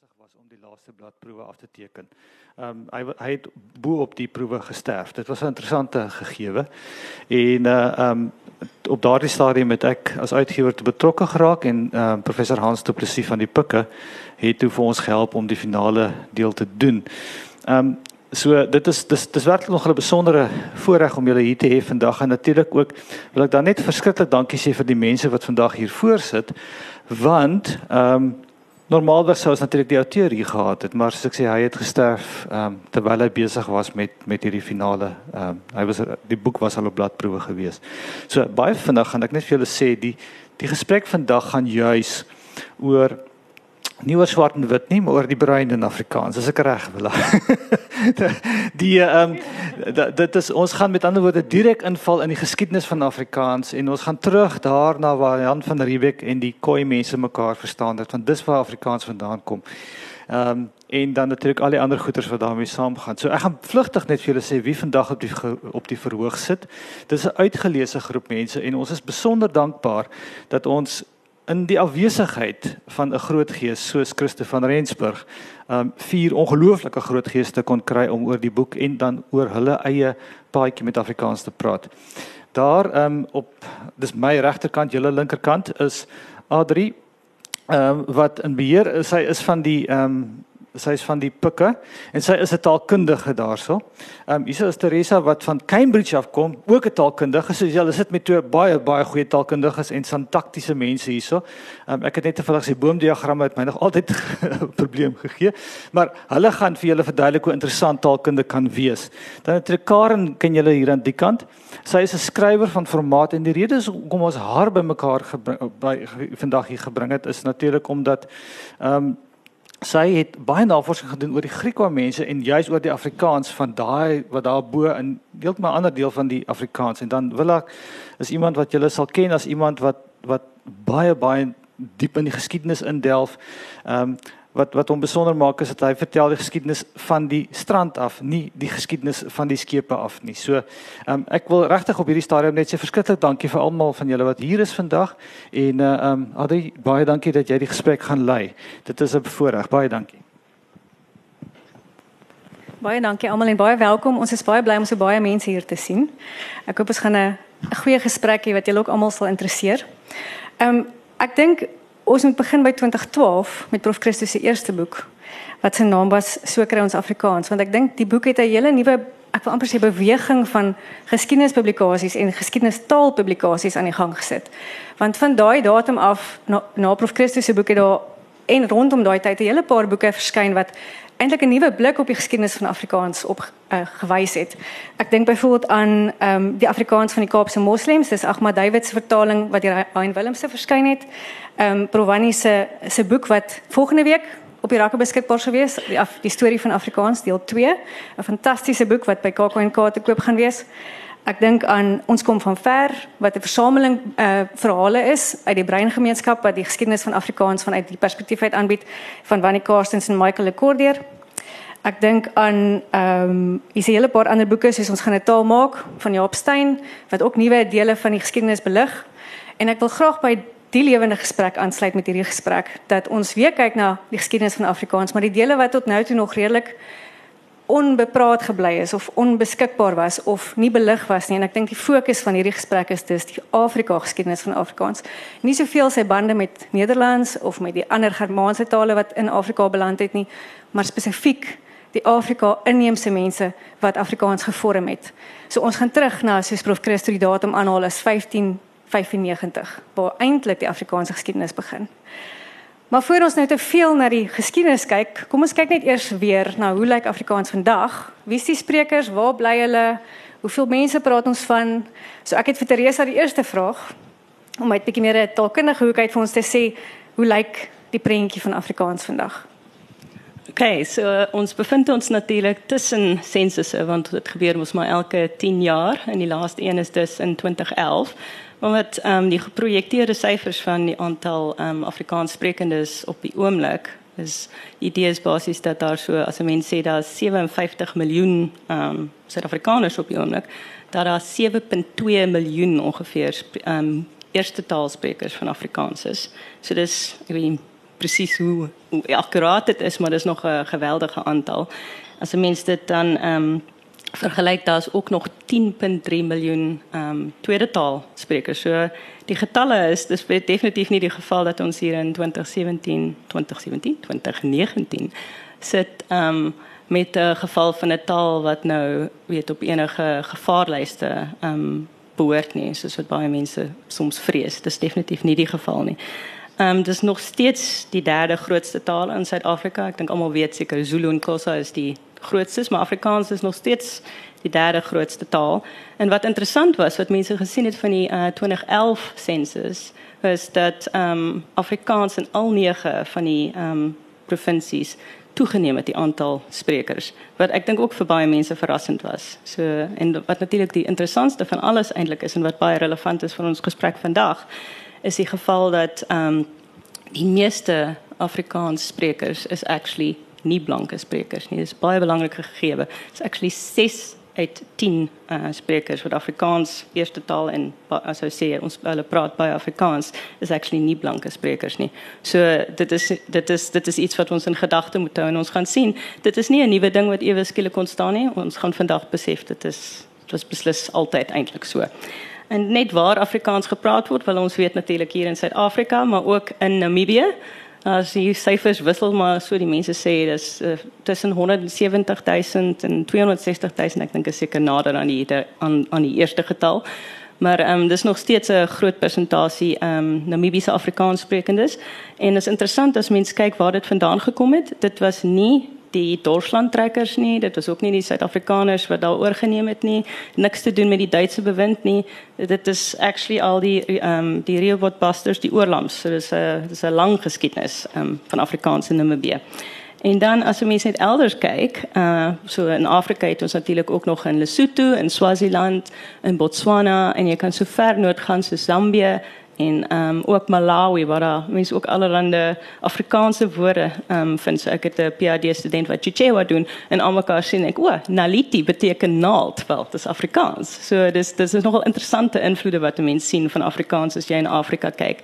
besig was om die laaste bladproewe af te teken. Ehm um, hy hy het bo op die proewe gesterf. Dit was 'n interessante gegewe. En uh ehm um, op daardie stadium het ek as uitgewer te betrokke geraak en ehm um, professor Hans Du Plessis van die Pikke het toe vir ons gehelp om die finale deel te doen. Ehm um, so dit is dis dis werklik nog 'n besondere voorreg om julle hier te hê vandag en natuurlik ook wil ek dan net verskriklik dankie sê vir die mense wat vandag hier voor sit want ehm um, Normaalweg sou ons natuurlik die outeur hier gehad het, maar soos ek sê hy het gesterf ehm um, terwyl hy besig was met met hierdie finale. Ehm um, hy was die boek was al op bladproewe gewees. So baie vinnig gaan ek net vir julle sê die die gesprek vandag gaan juis oor nie oor swart en wit nie, maar oor die bruin en Afrikaans. As ek reg wil. die ehm um, dit is ons gaan met ander woorde direk inval in die geskiedenis van Afrikaans en ons gaan terug daarna waar Jan van Riebeeck en die Khoi mense mekaar verstaan het want dis waar Afrikaans vandaan kom. Ehm um, en dan natuurlik al die ander goeters wat daarmee saamgaan. So ek gaan vlugtig net vir julle sê wie vandag op die op die verhoog sit. Dis 'n uitgeleese groep mense en ons is besonder dankbaar dat ons in die afwesigheid van 'n groot gees soos Christo van Rensburg, um vier ongelooflike groot geeste kon kry om oor die boek en dan oor hulle eie paadjie met Afrikaans te praat. Daar um op dis my regterkant, julle linkerkant is Adri um wat in beheer is, hy is van die um sy is van die pikke en sy is 'n taalkundige daarso. Ehm um, hier is Teresa wat van Cambridge afkom, ook 'n taalkundige. So jy sit met twee baie baie goeie taalkundiges en santaktiese mense hierso. Ehm um, ek het net toevallig sy boomdiagramme het my nog altyd 'n probleem gegee. Maar hulle gaan vir julle verduidelik hoe interessant taalkunde kan wees. Dan het Karen ken julle hier aan die kant. Sy is 'n skrywer van formaat en die rede is hoekom ons haar bymekaar by vandag hier gebring het is natuurlik omdat ehm um, sy het baie navorsing gedoen oor die Griekse mense en juis oor die Afrikaans van daai wat daar bo in heeltemal 'n ander deel van die Afrikaans en dan wil ek is iemand wat julle sal ken as iemand wat wat baie baie diep in die geskiedenis indelf. Ehm um, wat wat hom besonder maak is dat hy vertel die geskiedenis van die strand af, nie die geskiedenis van die skepe af nie. So, um, ek wil regtig op hierdie stadium net sê verskriklik dankie vir almal van julle wat hier is vandag en uh, ehm um, Adri, baie dankie dat jy die gesprek gaan lei. Dit is 'n voorreg. Baie dankie. Baie dankie almal en baie welkom. Ons is baie bly om so baie mense hier te sien. Ek hoop ons gaan 'n goeie gesprek hê wat julle ook almal sal interesseer. Ehm um, ek dink ons moet begin by 2012 met Prof Christus se eerste boek wat sy naam was So kry ons Afrikaans want ek dink die boek het 'n hele nuwe ek wil amper sê beweging van geskiedenispublikasies en geskiedenistaalpublikasies aan die gang gesit. Want van daai datum af na, na Prof Christus se boek het daar en rondom daai tyd 'n hele paar boeke verskyn wat eintlik 'n nuwe blik op die geskiedenis van Afrikaans op uh, gewys het. Ek dink byvoorbeeld aan ehm um, die Afrikaans van die Kaapse Moslems, dis Ahmad David se vertaling wat deur Hein Willemse verskyn het. Ehm um, Provani se se boek wat volgende week op die rakke beskikbaar sou wees, die, af, die storie van Afrikaans deel 2, 'n fantastiese boek wat by KAK&K te koop gaan wees. Ek dink aan ons kom van ver wat 'n versameling uh verhale is uit die breingemeenskap wat die geskiedenis van Afrikaans vanuit die perspektief uit aanbied van Wannie Karstens en Michael Lecordier. Ek dink aan ehm um, is 'n hele paar ander boeke soos ons gaan 'n taal maak van Jaap Steyn wat ook nuwe dele van die geskiedenis belig. En ek wil graag by die lewende gesprek aansluit met hierdie gesprek dat ons weer kyk na die geskiedenis van Afrikaans, maar die dele wat tot nou toe nog redelik onbepraat gebly is of onbeskikbaar was of nie belig was nie en ek dink die fokus van hierdie gesprek is dus die Afrika geskiedenis van Afrikaans. Nie soveel sy bande met Nederlands of met die ander Germaanse tale wat in Afrika beland het nie, maar spesifiek die Afrika inheemse mense wat Afrikaans gevorm het. So ons gaan terug na soos Prof Christo die datum aanhaal as 1595 waar eintlik die Afrikaanse geskiedenis begin. Maar voor ons nou te veel na die geskiedenis kyk, kom ons kyk net eers weer na hoe lyk Afrikaans vandag? Wie is die sprekers? Waar bly hulle? Hoeveel mense praat ons van? So ek het vir Teresa die eerste vraag om net 'n bietjie meer taalkundige hoek uit vir ons te sê, hoe lyk die prentjie van Afrikaans vandag? Oké, okay, so ons bevind ons natuurlik tussen sensusse want dit gebeur mos maar elke 10 jaar en die laaste een is dus in 2011. Ehm um, die geprojekteerde syfers van die aantal um, Afrikaanssprekendes op die oomblik is idee is basies dat daar so as 'n mens sê daar 57 miljoen ehm um, op die oomblik, dat daar 7.2 miljoen ongeveer um, eerste taalsprekers van Afrikaans is. So dis ek weet presies hoe hoe akkuraat dit is, maar dis nog 'n geweldige aantal. As 'n mens dit dan um, vergelyk, daar's ook nog 10.3 miljoen ehm um, tweede taal sprekers. So die getalle is dis definitief nie die geval dat ons hier in 2017, 2017, 2019 sit ehm um, met 'n geval van 'n taal wat nou weet op enige gevaarlyste ehm um, behoort nie, soos wat baie mense soms vrees. Dis definitief nie die geval nie. Ehm um, dis nog steeds die derde grootste taal in Suid-Afrika. Ek dink almal weet seker Zulu en Xhosa is die grootste, maar Afrikaans is nog steeds die derde grootste taal. En wat interessant was wat mense gesien het van die uh, 2011 sensus was dat um, Afrikaans in al nege van die um, provinsies toegeneem het die aantal sprekers wat ek dink ook vir baie mense verrassend was. So en wat natuurlik die interessantste van alles eintlik is en wat baie relevant is vir ons gesprek vandag is die geval dat um, die meeste Afrikaans sprekers is actually nie blanke sprekers nie. Dit is baie belangrike gegewe. It's actually 6 uit 10 uh, sprekers wat Afrikaans eerste taal en as jy sê ons hulle praat baie Afrikaans is actually nie blanke sprekers nie. So dit is dit is dit is iets wat ons in gedagte moet hou en ons gaan sien. Dit is nie 'n nuwe ding wat ewe skielik ontstaan nie. Ons gaan vandag besef dit is dit was beslis altyd eintlik so. En net waar Afrikaans gepraat word, wil ons weet natuurlik hier in Suid-Afrika, maar ook in Namibië. As die syfers wissel maar so die mense sê dis uh, tussen 170 000 en 260 000 ek dink is seker nader aan die aan aan die eerste getal. Maar ehm um, dis nog steeds 'n groot persentasie ehm um, Namibiese Afrikaans sprekendes en dit is interessant as mens kyk waar dit vandaan gekom het. Dit was nie die Dorslandtrekkers nie, dit was ook nie die Suid-Afrikaners wat daar oorgeneem het nie, niks te doen met die Duitse bewind nie. Dit is actually al die ehm um, die Rehoboth Busters, die oorlams. So dis 'n dis 'n lang geskiedenis ehm um, van Afrikaans in Namibië. En dan as jy mens net elders kyk, uh so in Afrika het ons natuurlik ook nog in Lesotho, in Swaziland, in Botswana en jy kan so ver noord gaan so Zambië en ehm um, ook Malawi waar daar mense ook allerlei Afrikaanse woorde ehm um, vind. So ek het 'n PhD student wat Chichewa doen en almekaar sien ek, o, Naliti beteken naald, wel, dit is Afrikaans. So dis dis is nogal interessante invloede wat mense sien van Afrikaans as jy in Afrika kyk.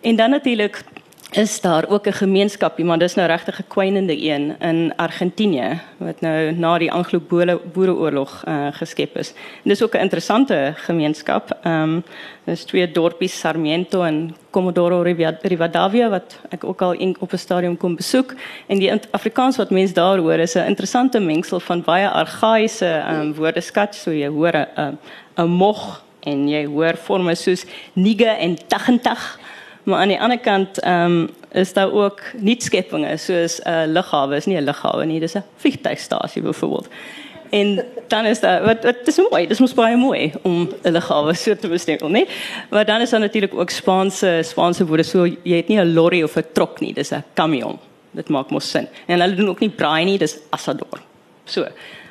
En dan natuurlik is daar ook 'n gemeenskapie, maar dis nou regtig 'n kwynende een in Argentinië wat nou na die Anglo-Boereoorlog uh, geskep is. En dis ook 'n interessante gemeenskap. Ehm um, dis twee dorpies Sarmiento en Comodoro Rivadavia wat ek ook al op 'n stadium kom besoek en die Afrikaans wat mense daar hoor is 'n interessante mengsel van baie argaïese ehm um, woordeskat, so jy hoor 'n 'n mog en jy hoor forme soos nige en tagentag Maar aan die ander kant ehm um, is daar ook nuutskeppinge soos 'n uh, lughawe, is nie 'n lughawe nie, dis 'n vliegtuigstasie byvoorbeeld. En dan is daar wat wat dis mooi, dis mos baie mooi om 'n lughawe so te bestempel, nee. Maar dan is daar natuurlik ook Spaanse Spaanse woorde so jy het nie 'n lorry of 'n trok nie, dis 'n camion. Dit maak mos sin. En hulle doen ook nie braai nie, dis asador. So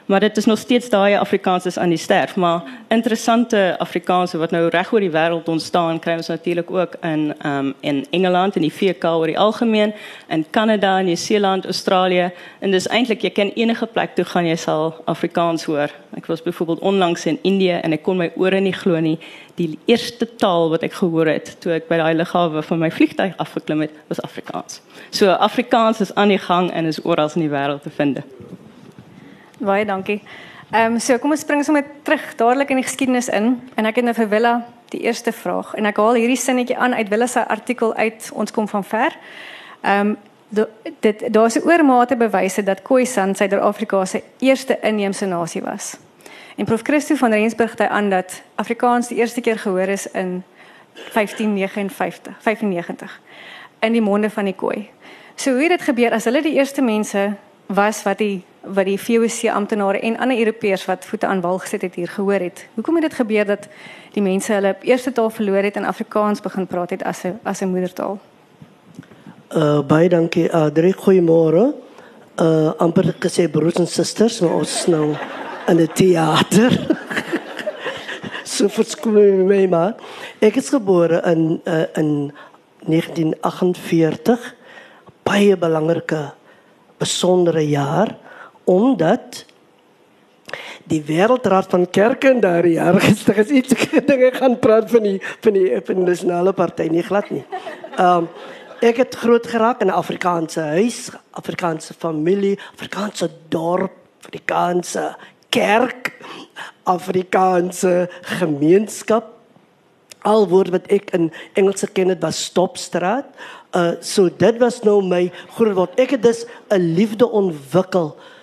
maar dit is nog steeds daai Afrikaans is aan die sterf, maar interessante Afrikaanse wat nou reg oor die wêreld ontstaan, kry ons natuurlik ook in um in Engeland en die VK oor die algemeen, in Kanada, Nieu-Seeland, Australië en dis eintlik jy kan enige plek toe gaan jy sal Afrikaans hoor. Ek was byvoorbeeld onlangs in Indië en ek kon my ore nie glo nie. Die eerste taal wat ek gehoor het toe ek by daai lughawe van my vliegtuig afgeklim het, was Afrikaans. So Afrikaans is aan die gang en is oral in die wêreld te vind. Baie dankie. Ehm um, so kom ons spring sommer terug dadelik in die geskiedenis in en ek het nou vir Willa die eerste vraag en ek haal hierdie sinnetjie aan uit Willa se artikel uit ons kom van ver. Ehm um, dit daar's 'n oormate bewyse dat Khoisan Suid-Afrika se eerste inheemse nasie was. En Prof Christo van Rensburg het aan dat Afrikaans die eerste keer gehoor is in 1559, 95 in die monde van die Khoi. So hoe het dit gebeur as hulle die eerste mense was wat die wat die VOC amptenare en ander Europeërs wat voete aan wal gesit het hier gehoor het. Hoekom het dit gebeur dat die mense hulle eerste taal verloor het en Afrikaans begin praat het as 'n as 'n moedertaal? Uh baie dankie Adri, goeiemôre. Uh amper gesê broers en susters, maar ons nou in 'n teater. so verskoon my maar. Ek is gebore in uh, in 1948. Baie belangrike besondere jaar omdat die wêreldraad van kerke in daardie jaar gestig is iets dinge gaan praat van die van die van die nasionale party nie glad nie. Um, ek het groot geraak in 'n Afrikaanse huis, Afrikaanse familie, Afrikaanse dorp, Afrikaanse kerk, Afrikaanse gemeenskap. Al woord wat ek in Engels geken het was stopstraat. Uh so dit was nou my groot word. Ek het dus 'n liefde ontwikkel vir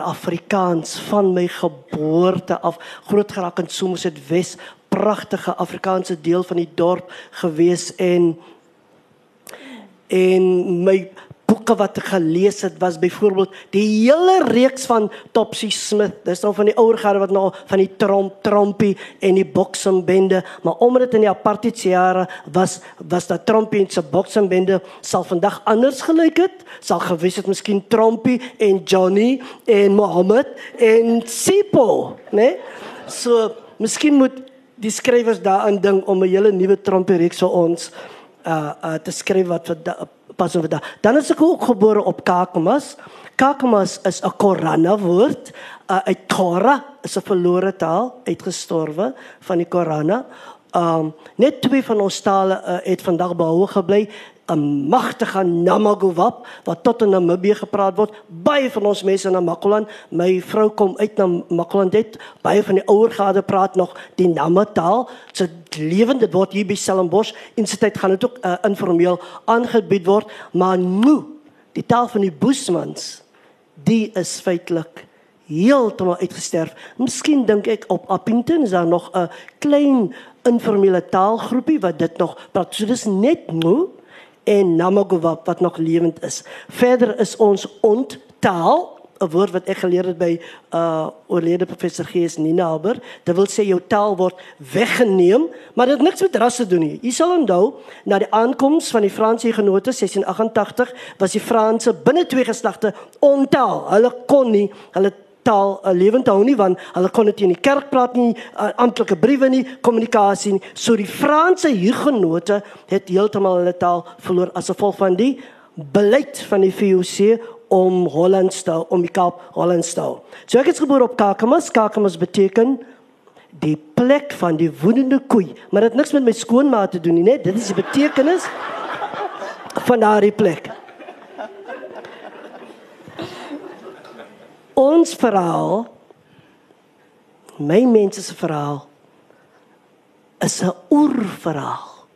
Afrikaans van my geboorte af. Groot geraak in Somerset Wes pragtige Afrikaanse deel van die dorp gewees en en my boeke wat ek gelees het was byvoorbeeld die hele reeks van Topsy Smith. Dis nou van die ouer garde wat nou van die Tromp Trompie en die Boksem bende, maar omdat dit in die apartheid jare was, was dat Trompie en se Boksem bende sal vandag anders gelyk het. Sal gewys het miskien Trompie en Johnny en Mohammed en Sipo, né? Nee? So, miskien moet die skrywers daaraan dink om 'n hele nuwe Trompie reeks vir ons uh uh te skryf wat vir pas op vandag. Dan is ek ook gebore op Kakamas. Kakamas is 'n Korana woord. Uh, uit Torah is 'n verlore taal uitgestorwe van die Korana. Um net twee van ons tale uh, het vandag behou gebly. 'n magtige Namagowap wat tot in Namibië gepraat word. Baie van ons mense in Namakoland, my vrou kom uit na Namakoland dit. Baie van die ouer gade praat nog die Namataal. Dit lewende word hier by Stellenbosch. In se tyd gaan dit ook uh, informeel aangebied word, maar nou die taal van die Boesmans, die is feitelik heeltemal uitgesterf. Miskien dink ek op Appington is daar nog 'n klein informele taalgroepie wat dit nog praat. So dis net nou en Namagowap wat nog lewend is. Verder is ons onttaal 'n woord wat ek geleer het by uh oorlede professor Gees Ninaber. Dit wil sê jou taal word weggeneem, maar dit niks met ras te doen nie. Jy sal onthou na die aankoms van die Franse genote 1688 was die Franse binne twee geslagte onttaal. Hulle kon nie hulle taal uh, lewend hou nie want hulle kon dit in die kerk praat nie, uh, amptelike briewe nie, kommunikasie nie. So die Franse hugenote het heeltemal hulle taal verloor as gevolg van die beleid van die VOC om Hollands te om die Kaap Hollands te. So ek is gebore op Kakamas. Kakamas beteken die plek van die woedende koei, maar dit niks met my skoonma te doen nie, net dit is die betekenis van daardie plek. Ons verhaal my mense se verhaal is 'n oerverhaal.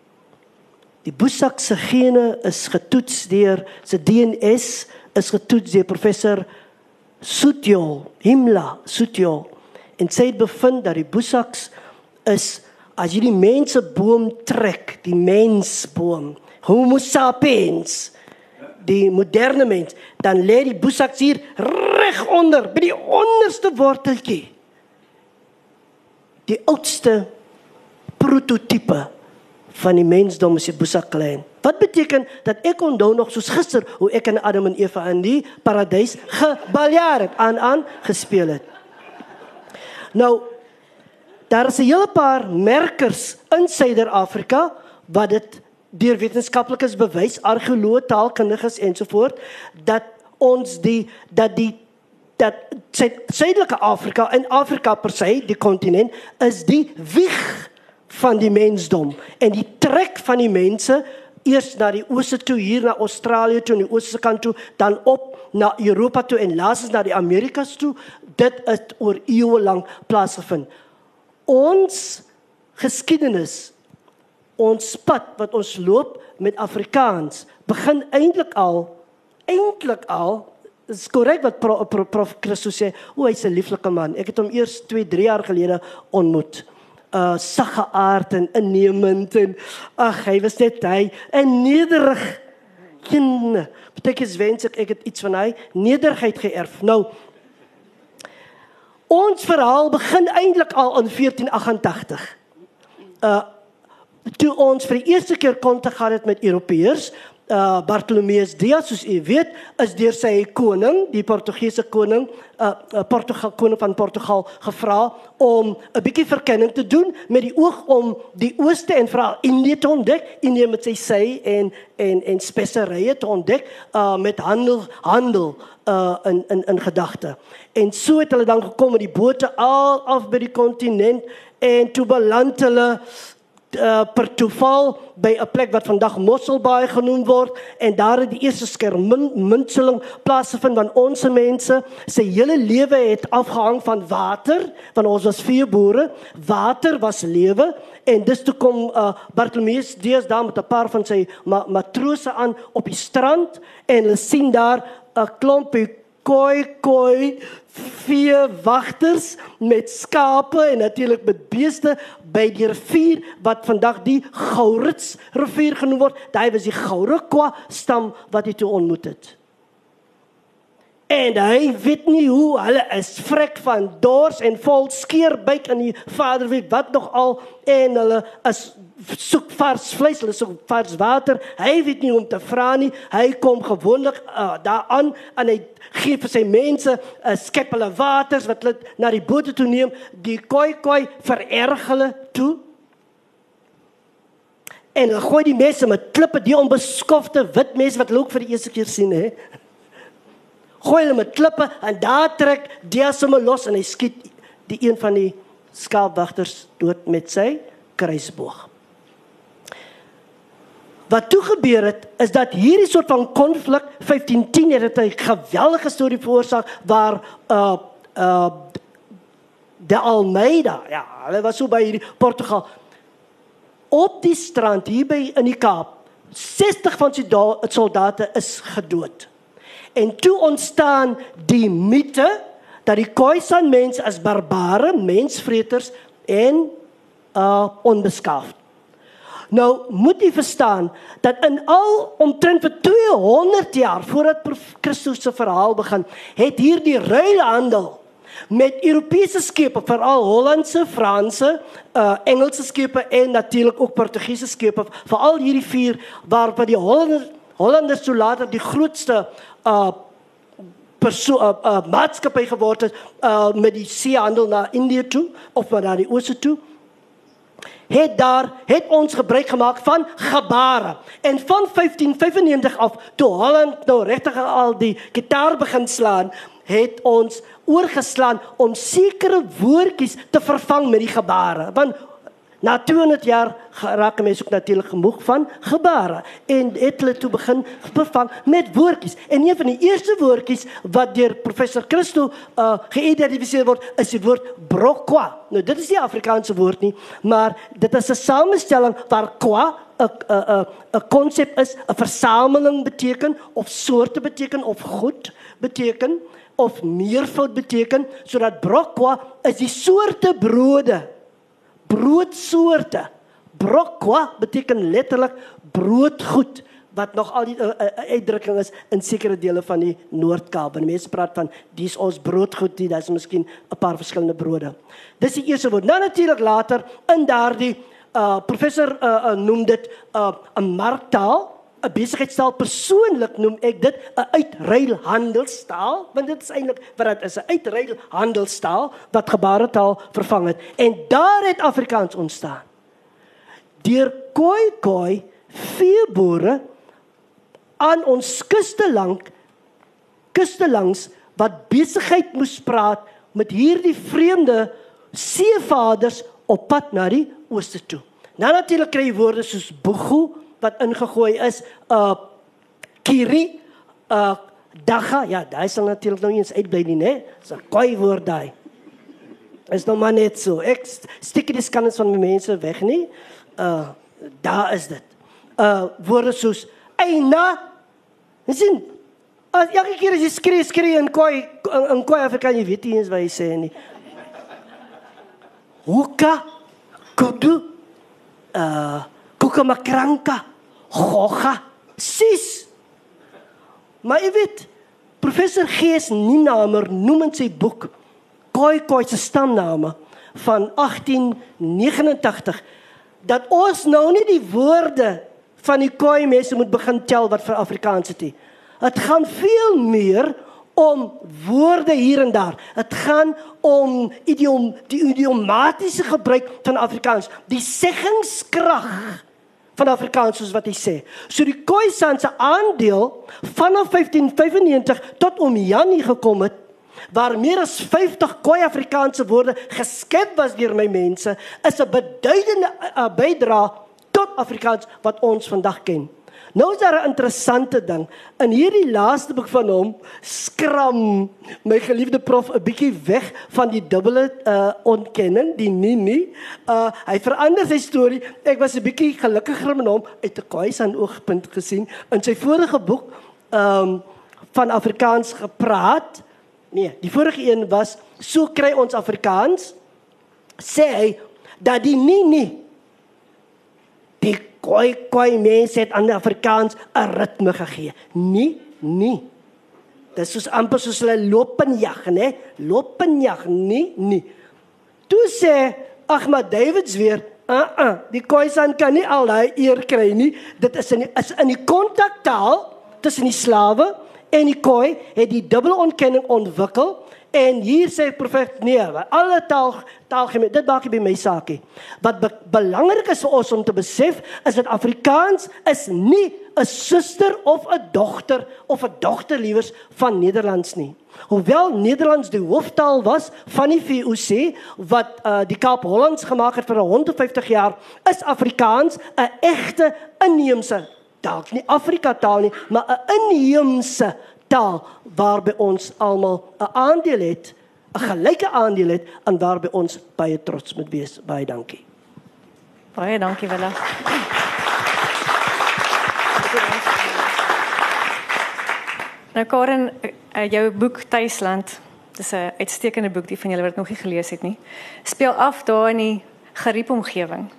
Die Busak se gene is getoets deur se DNS is getoets deur professor Sutjo Himla Sutjo en sê bevind dat die Busaks is as jy die mense boom trek, die mensboom, Homo sapiens, die moderne mens, dan lê die Busaks hier reg onder by die onderste worteltjie. Die oudste prototipe van die mensdom is die Busak klein. Wat beteken dat ek onthou nog soos gister hoe ek en Adam en Eva in die paradys gebaljaar het aan aan gespeel het. Nou daar is 'n hele paar merkers in Suider-Afrika wat dit deur wetenskaplikes bewys, argeoloë, taalkundiges ensovoorts dat ons die dat die dat Suidelike Afrika en Afrika per se, die kontinent, is die wieg van die mensdom en die trek van die mense eers na die ooste toe hier na Australië toe en die ooste kant toe dan op na Europa toe en laasens na die Amerikas toe. Dit het oor eeue lank plaasgevind. Ons geskiedenis ons pad wat ons loop met Afrikaans begin eintlik al eintlik al is korrek wat prof, prof, prof Christus sê, o, hy's 'n lieflike man. Ek het hom eers 2, 3 jaar gelede ontmoet. Uh sagge aard en innemend en ag, hy was net hy en nederig. Geen beteken wens ek ek het iets van hy nederigheid geërf. Nou ons verhaal begin eintlik al in 1488. Uh toe ons vir die eerste keer kontak gehad het met Europeërs, uh Bartolomeus Dias soos u weet is deur sy koning, die Portugese koning, uh, Portugal koning van Portugal gevra om 'n bietjie verkenning te doen met die oog om die ooste en veral Indië te ontdek, Indië met sy sy en en en speserye te ontdek uh met handel handel uh in in in gedagte. En so het hulle dan gekom met die bote al af by die kontinent en toe beland hulle uh, per toeval by 'n plek wat vandag Mosselbaai genoem word en daar het die eerste skermunseling plaasgevind van ons mense. Se hele lewe het afgehang van water want ons was vier boere. Water was lewe en dis toe kom uh, Bartolomeus Dias daar met 'n paar van sy ma matrose aan op die strand en hulle sien daar 'n klompie koi koi vier wagters met skape en natuurlik met beeste by die rivier wat vandag die Gourits rivier genoem word. Daai was die Gourikwa stam wat hy toe ontmoet het. En hy weet nie hoe hulle is vrek van dors en vol skeerbuik in die vader weet wat nog al en hulle is soek vars vleis, hulle soek vars water. Hy weet nie om te vra nie. Hy kom gewoonlik uh, daaraan en hy gee vir sy mense 'n uh, skep hulle waters wat hulle na die bote toe neem. Die koi koi vererg hulle toe. En hulle gooi die mense met klippe, die onbeskofte wit mense wat hulle ook vir die eerste keer sien, hè. Gooi hulle met klippe en daar trek Diasome los en hy skiet die een van die skaapwagters dood met sy kruisboog. Wat toe gebeur het is dat hierdie soort van konflik 1510 het dit 'n geweldige storie veroorsaak waar uh uh de Almeida, ja, hulle was so by hierdie Portugal op die strand hier by in die Kaap. 60 van sy soldate is gedood. En toe ontstaan die mite dat die Khoisan mense as barbare, mensvreters en uh onbeskaafd. Nou moet jy verstaan dat in al omtrent vir 200 jaar voordat Christus se verhaal begin, het hierdie ruilhandel met Europese skepe, veral Hollandse, Franse, uh Engelse skepe en natuurlik ook Portugese skepe, veral hierdie vier waar by die Hollanders Hollanders so later die grootste uh perso uh, uh maatskappy geword het uh met die seehandel na Indië toe of na die Ooste toe het daar het ons gebruik gemaak van gebare. En van 1595 af toe Holland nou regtig al die gitaar begin slaan, het ons oorgeslaan om sekere woordjies te vervang met die gebare. Want Na 200 jaar raak mense ook natuurlik gemoeg van gebare en het hulle toe begin bevang met woordjies. En een van die eerste woordjies wat deur professor Christo uh geïdentifiseer word, is die woord brokwa. Nou dit is nie Afrikaanse woord nie, maar dit is 'n samestelling waar kwa 'n 'n 'n konsep is, 'n versameling beteken of soorte beteken of goed beteken of meervoud beteken sodat brokwa is die soorte brode broodsoorte. Brokwa beteken letterlik broodgoed wat nog al die uh, uh, uitdrukking is in sekere dele van die Noord-Kaap. En mense praat van dis ons broodgoed, dit is miskien 'n paar verskillende brode. Dis die eerste woord. Nou natuurlik later in daardie uh professor uh, uh noem dit 'n uh, marktaal 'n besigheidstaal persoonlik noem ek dit 'n uitruilhandelstaal want dit is eintlik wat dit is 'n uitruilhandelstaal wat gebaretaal vervang het. En daar het Afrikaans ontstaan. Deur koi koi veeboere aan ons kuste lank kuste langs wat besigheid moes praat met hierdie vreemde seevaders op pad na die ooste toe. Nou natuurlik kry jy woorde soos boegu wat ingegooi is uh kiri uh daga ja daai sal natuurlik nou eens uitbly nie nê so koi woord daai. Is nou maar net so ek stik dit skans van my mense weg nie uh daar is dit. Uh woorde soos eina sien as elke keer as jy skree skree in koi in koi afrikaan jy weet nie eens wat jy sê nie. Hoeka kudu uh kukamakranka Gogga. Sis. Maar jy weet, professor Gees Ninamer noem in sy boek Koi Koi se stamname van 1889 dat ons nou nie die woorde van die Khoi mense moet begin tel wat vir Afrikaans is nie. Dit gaan veel meer om woorde hier en daar. Dit gaan om idiom die idiomatiese gebruik van Afrikaans, die seggingskrag van Afrikaans soos wat hy sê. So die Khoisan se aandeel vanaf 1595 tot om Janie gekom het, waar meer as 50 Khoi Afrikaanse woorde geskep was deur my mense, is 'n beduidende uh, bydrae tot Afrikaans wat ons vandag ken. Nou is daar 'n interessante ding. In hierdie laaste boek van hom skram my geliefde prof 'n bietjie weg van die dubbele uh ontkenning, die nie nie. Uh hy verander sy storie. Ek was 'n bietjie gelukkiger met hom uit 'n Khoisan oogpunt gesien in sy vorige boek um van Afrikaans gepraat. Nee, die vorige een was so kry ons Afrikaans sê hy dat die nie nie koi koi mense het aan die Afrikaans 'n ritme gegee. Nee, nee. Dit is soos amper soos hulle loop en jag, né? Loop en jag, nee, nee. Toe sê Ahmad Davids weer, "Uh uh, die Khoisan kan nie al daai eer kry nie. Dit is in die, is in die kontaktaal tussen die slawe en die Khoi het die dubbele ontkenning ontwikkel En hier sê profet nee, alle taal taalgemeen, dit maak nie by my saakie. Wat be belangrik is vir ons om te besef is dat Afrikaans is nie 'n suster of 'n dogter of 'n dogter liewers van Nederlands nie. Hoewel Nederlands die hooftaal was van die VOC wat uh, die Kaap Hollands gemaak het vir 150 jaar, is Afrikaans 'n egte inheemse taal, nie Afrika taal nie, maar 'n inheemse taal waarby ons almal 'n aandeel het, 'n gelyke aandeel het en waarby ons baie trots moet wees. Baie dankie. Baie dankie Willa. Nou Karen, eh, jou boek Tuisland, dis 'n uitstekende boek die van julle wat nog nie gelees het nie. Speel af daar in die Gariep omgewing.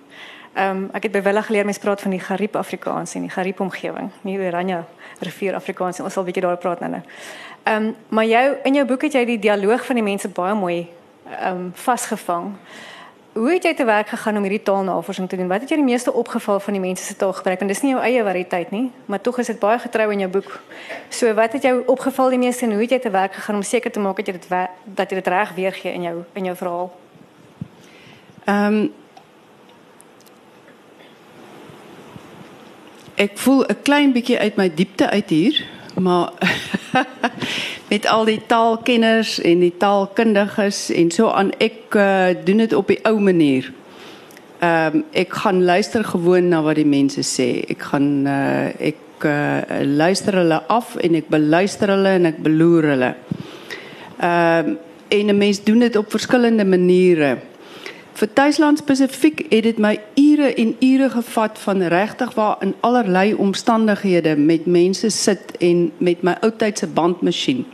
Ehm um, ek het by Willa geleer mens praat van die Gariep Afrikaans en die Gariep omgewing, nie Oranje rivier Afrikaans nie. Ons sal bietjie daar praat nou. Ehm um, maar jou in jou boek het jy die dialoog van die mense baie mooi ehm um, vasgevang. Hoe het jy te werk gegaan om hierdie taalnavorsing te doen? Wat het jou die meeste opgeval van die mense se taalgebruik? Want dis nie jou eie variëteit nie, maar tog is dit baie getrou in jou boek. So wat het jou opgeval die meeste en hoe het jy te werk gegaan om seker te maak dat jy dit dat jy dit reg weergee in jou in jou verhaal? Ehm um, ek voel 'n klein bietjie uit my diepte uit hier, maar met al die taalkenners en die taalkundiges en so aan ek uh, doen dit op die ou manier. Ehm um, ek gaan luister gewoon na wat die mense sê. Ek gaan uh, ek uh, luister hulle af en ek beluister hulle en ek beloer hulle. Ehm um, en 'n mens doen dit op verskillende maniere. Vir Tuisland spesifiek het dit my ure en ure gevat van regtig waar in allerlei omstandighede met mense sit en met my ou tyd se bandmasjien.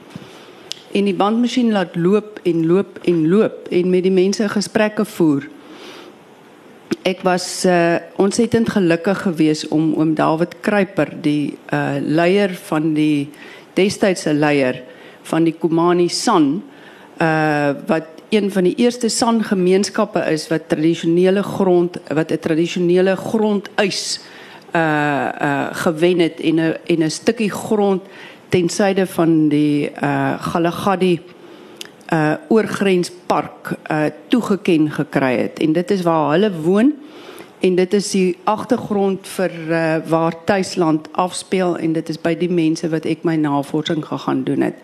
En die bandmasjien laat loop en loop en loop en met die mense gesprekke voer. Ek was uh, ontsettend gelukkig geweest om oom David Kruiper, die uh, leier van die destydse leier van die Komani San, uh, wat een van die eerste sangemeenskappe is wat tradisionele grond wat 'n tradisionele grondeis uh uh gewen het en 'n en 'n stukkie grond ten suide van die uh Galagadi uh oorgrenspark uh toegeken gekry het. En dit is waar hulle woon en dit is die agtergrond vir uh waar Tuisland afspeel en dit is by die mense wat ek my navorsing gegaan doen het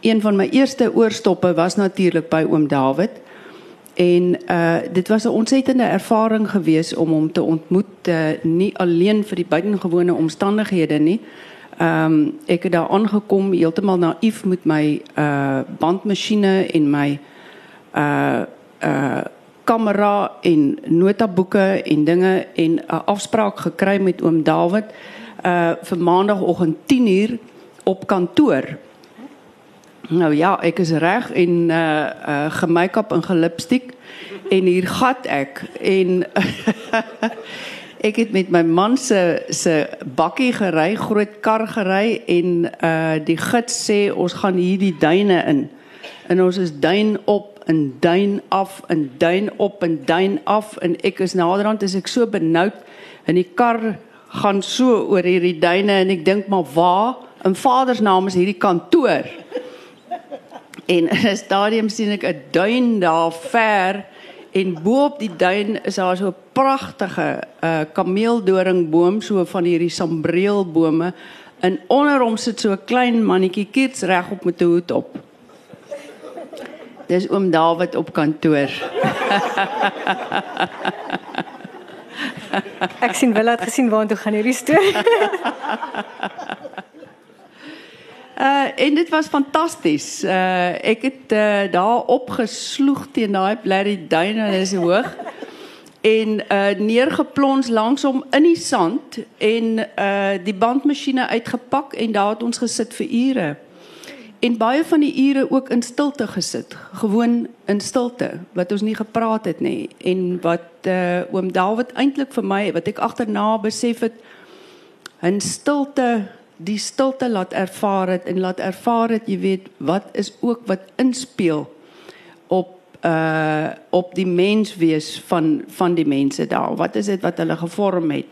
een van my eerste oorstoppe was natuurlik by oom David. En uh dit was 'n ontsettende ervaring geweest om hom te ontmoet uh, nie alleen vir die buitengewone omstandighede nie. Ehm um, ek het daar aangekom heeltemal naïef met my uh bandmasjiene en my uh uh kamera en notaboeke en dinge en 'n uh, afspraak gekry met oom David uh vir maandagooggend 10uur op kantoor. Nou ja, ek is reg en uh uh gemake-up en gelipstiek en hier gat ek en ek het met my man se se bakkie gery, groot kar gery en uh die gids sê ons gaan hier die duine in. En ons is duin op en duin af en duin op en duin af en ek is naderhand is ek so benoud en die kar gaan so oor hierdie duine en ek dink maar waar in Vader se naam is hierdie kantoor. En in 'n stadium sien ek 'n duin daar ver en bo op die duin is daar so 'n pragtige uh kameeldoringboom so van hierdie sambreelbome en onder hom sit so 'n klein mannetjie kiets reg op met 'n hoed op. Dis oom David op kantoor. Ek sien wel het gesien waartoe gaan hierdie storie. Uh en dit was fantasties. Uh ek het uh, daar opgesloeg teen daai blerrie duine en is hoog. En uh neergeplons langs hom in die sand en uh die bandmasjiene uitgepak en daar het ons gesit vir ure. En baie van die ure ook in stilte gesit, gewoon in stilte wat ons nie gepraat het nie en wat uh oom Dawid eintlik vir my wat ek agterna besef het in stilte die stilte laat ervaar het en laat ervaar het jy weet wat is ook wat inspel op uh op die menswees van van die mense daar. Wat is dit wat hulle gevorm het?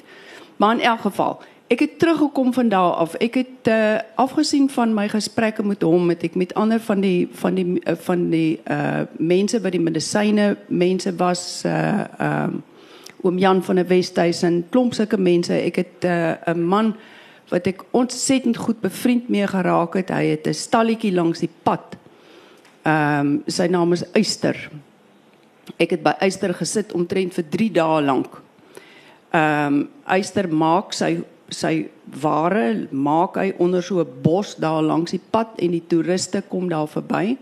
Maar in elk geval ek het teruggekom van daar af. Ek het uh afgesien van my gesprekke met hom het ek met ander van die van die uh, van die uh mense by die medisyne mense was uh um oom Jan van der Westhuizen klomp sulke mense. Ek het 'n uh, man wat ek ontsettend goed bevriend mee geraak het. Hy het 'n stalletjie langs die pad. Ehm um, sy naam is Eyster. Ek het by Eyster gesit omtrent vir 3 dae lank. Ehm um, Eyster maak sy sy ware maak hy onder so 'n bos daar langs die pad en die toeriste kom daar verby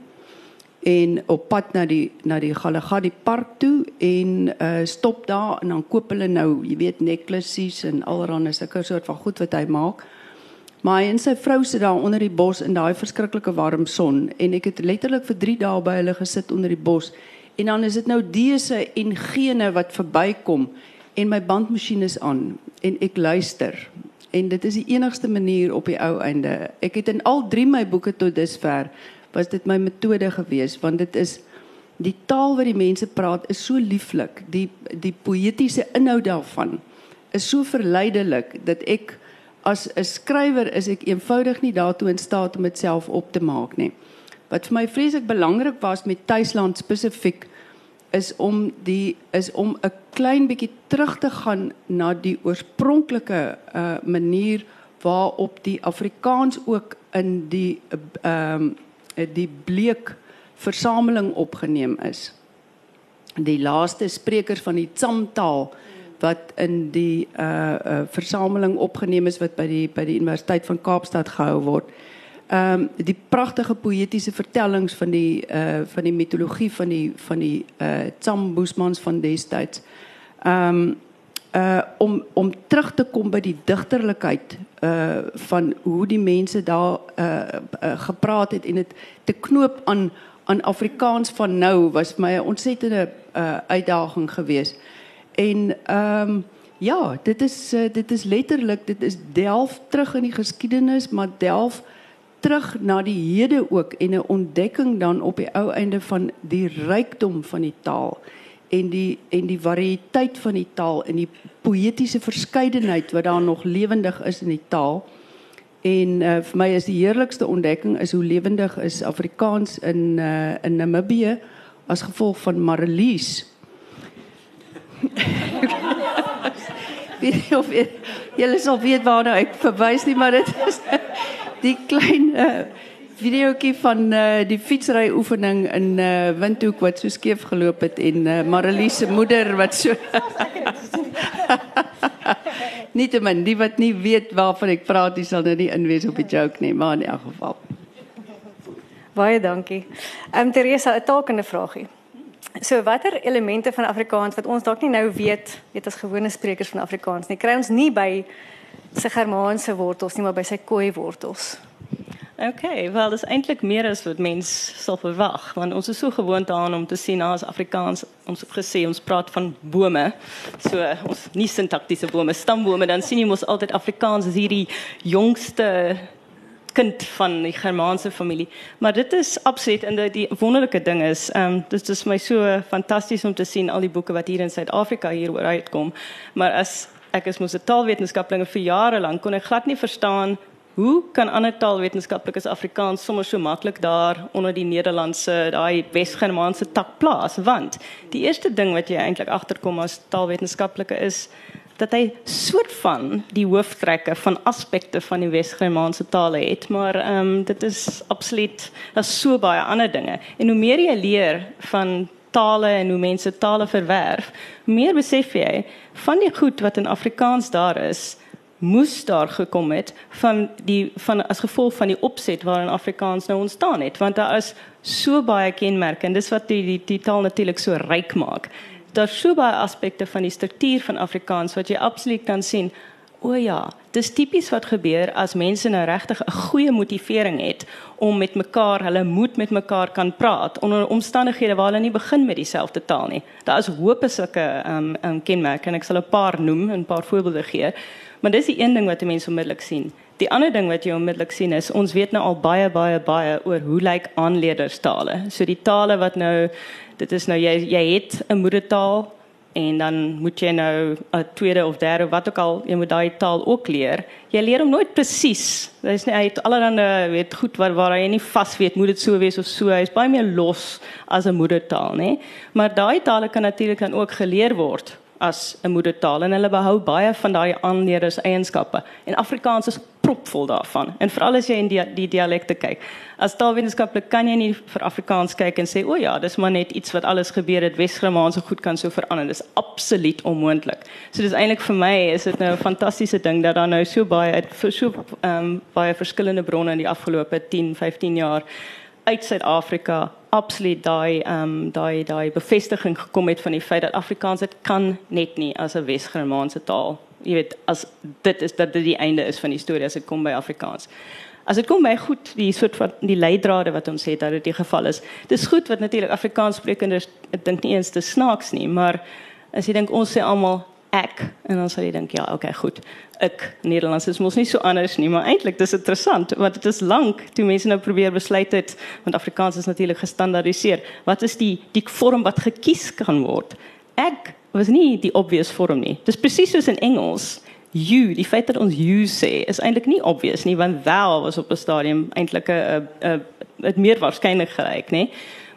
en op pad na die na die Galagadi park toe en uh stop daar en dan koop hulle nou, jy weet, necklaces en allerlei sulke soort van goed wat hy maak. Maar hy en sy vrou sit daar onder die bos in daai verskriklike warm son en ek het letterlik vir 3 dae by hulle gesit onder die bos. En dan is dit nou dese en gene wat verbykom en my bandmasjien is aan en ek luister. En dit is die enigste manier op die ou einde. Ek het in al 3 my boeke tot dusver was dit my metode gewees want dit is die taal wat die mense praat is so lieflik. Die die poëtiese inhoud daarvan is so verleidelik dat ek as 'n skrywer is ek eenvoudig nie daartoe in staat om dit self op te maak nie. Wat vir my vreeslik belangrik was met Tuisland spesifiek is om die is om 'n klein bietjie terug te gaan na die oorspronklike uh, manier waarop die Afrikaans ook in die ehm uh, Eh, die bleek versameling opgeneem is. Die laaste sprekers van die Tsamtaal wat in die uh uh versameling opgeneem is wat by die by die Universiteit van Kaapstad gehou word. Ehm um, die pragtige poëtiese vertellings van die uh van die mitologie van die van die uh Tsamboesmans van destyds. Ehm um, uh om om terug te kom by die digterlikheid uh van hoe die mense daar uh, uh gepraat het en dit te knoop aan aan Afrikaans van nou was my 'n ontsettende uh uitdaging geweest. En ehm um, ja, dit is uh, dit is letterlik dit is delf terug in die geskiedenis, maar delf terug na die hede ook en 'n ontdekking dan op die ou einde van die rykdom van die taal en die en die variëteit van die taal en die poëtiese verskeidenheid wat daar nog lewendig is in die taal. En uh, vir my is die heerlikste ontdekking is hoe lewendig is Afrikaans in uh, in Namibië as gevolg van Marlies. Wie of julle sal weet waarna ek verwys nie, maar dit is die klein uh, videoetjie van uh, die fietsry oefening in uh, Windhoek wat so skeef geloop het en uh, Marlies se moeder wat so Nietemin, die wat nie weet waarvan ek praat, dis sal nou nie inwees op die joke nie, maar in elk geval. Baie dankie. Ehm um, Teresa, 'n taakende vraagie. So watter elemente van Afrikaans wat ons dalk nie nou weet, weet as gewone sprekers van Afrikaans nie, kry ons nie by sy Germaanse wortels nie, maar by sy Khoi wortels. Okay, wel, dat is eindelijk meer als wat mens zal verwachten. Want ons is so gewoon aan om te zien als Afrikaans, ons gezien, ons praat van bomen. So, ons niet syntactische bomen, stambomen. Dan zien we ons altijd Afrikaans als die jongste kind van die Germaanse familie. Maar dit is absoluut, en die, wonderlijke ding is, um, dit is mij zo so fantastisch om te zien, al die boeken wat hier in Zuid-Afrika hier uitkomen. Maar als ik als moest taalwetenschappeling voor jaren lang, kon ik glad niet verstaan Hoe kan ander taalwetenskaplikes Afrikaans sommer so maklik daar onder die Nederlandse daai Wes-Germaanse tak plaas? Want die eerste ding wat jy eintlik agterkom as taalwetenskaplike is dat hy soort van die hooftrekke van aspekte van die Wes-Germaanse tale het, maar ehm um, dit is absoluut daar's so baie ander dinge. En hoe meer jy leer van tale en hoe mense tale verwerf, meer besef jy van die goed wat in Afrikaans daar is, moes daar gekom het van die van as gevolg van die opset waarin Afrikaans nou ontstaan het, want daar is so baie kenmerke en dis wat die die, die taal natuurlik so ryk maak daar so baie aspekte van die struktuur van Afrikaans wat jy absoluut kan sien. O ja, dis tipies wat gebeur as mense nou regtig 'n goeie motivering het om met mekaar, hulle moet met mekaar kan praat onder omstandighede waar hulle nie begin met dieselfde taal nie. Daar is hoop sulke um, um kenmerke en ek sal 'n paar noem en 'n paar voorbeelde gee. Maar dis die een ding wat mense onmiddellik sien. Die ander ding wat jy onmiddellik sien is ons weet nou al baie baie baie oor hoe lyk aanleerderstale. So die tale wat nou dit is nou jy jy het 'n moedertaal en dan moet jy nou 'n tweede of derde wat ook al jy moet daai taal ook leer. Jy leer hom nooit presies. Dit is nie het allerlei weet goed waar waar hy nie vas weet moet dit so wees of so. Hy is baie meer los as 'n moedertaal, nê? Maar daai tale kan natuurlik dan ook geleer word as 'n moedertaal en hulle behou baie van daai aanleerders eienskappe. En Afrikaans is propvol daarvan. En veral as jy in die die dialekte kyk. As taalwetenskaplik kan jy nie vir Afrikaans kyk en sê o ja, dis maar net iets wat alles gebeur het Wes-Germaanse goed kan so verander. Dis absoluut onmoontlik. So dis eintlik vir my is dit nou 'n fantastiese ding dat daar nou so baie uit so ehm um, baie verskillende bronne in die afgelope 10, 15 jaar uit Suid-Afrika absoluut daai ehm um, daai daai bevestiging gekom het van die feit dat Afrikaans dit kan net nie as 'n Wes-Germaanse taal. Jy weet, as dit is dat dit die einde is van die storie as dit kom by Afrikaans. As dit kom by goed die soort van die leidrade wat ons het dat dit die geval is. Dis goed wat natuurlik Afrikaanssprekenders ek dink nie eens te snaaks nie, maar as jy dink ons sê almal ek en dan sal jy dink ja, okay, goed. Ek Nederlands is mos nie so anders nie, maar eintlik dis interessant want dit is lank toe mense nou probeer besluit het want Afrikaans is natuurlik gestandaardiseer. Wat is die die vorm wat gekies kan word? Ek was nie die obvious vorm nie. Dis presies soos in Engels. You, die feit dat ons you sê is eintlik nie obvious nie want thou was op 'n stadium eintlik 'n 'n dit meer waarskynlik gelyk, nê?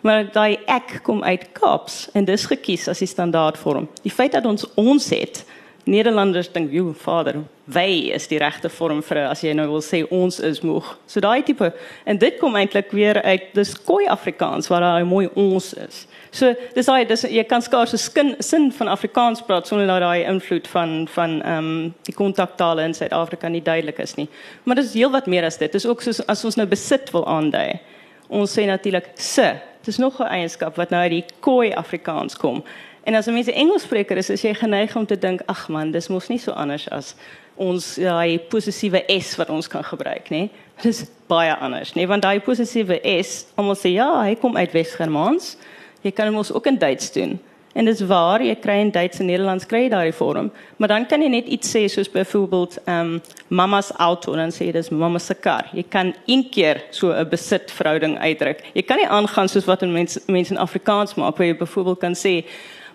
Maar daai ek kom uit Kaaps en dis gekies as die standaardvorm. Die feit dat ons ons het Nederlanders dink, "Jo, vader, wy is die regte vorm vir as jy nou wil sê ons is moeg." So daai tipe en dit kom eintlik weer uit dis Khoi Afrikaans waar daai mooi ons is. So dis daai dis jy kan skaars 'n skin sin van Afrikaans praat sonder dat daai invloed van van ehm um, die kontaktale in Suid-Afrika nie duidelik is nie. Maar dis heelwat meer as dit. Dis ook soos as ons nou besit wil aandui. Ons sê natuurlik se Dis nog 'n eienskap wat nou uit die Khoi Afrikaans kom. En as 'n mens 'n Engelsspreker is, is jy geneig om te dink, ag man, dis mos nie so anders as ons daai possessiewe s wat ons kan gebruik, nê? Dit is baie anders, nê? Want daai possessiewe s, almal sê ja, hy kom uit Wes-Germaans. Jy kan ons ook in Duits doen. En dis waar jy kry in Duits en Nederlands kry jy daai vorm, maar dan kan jy net iets sê soos byvoorbeeld ehm um, mamma's auto en dan sê jy dis mamma se kar. Jy kan een keer so 'n besitverhouding uitdruk. Jy kan nie aangaan soos wat mense mense in Afrikaans maak waar jy byvoorbeeld kan sê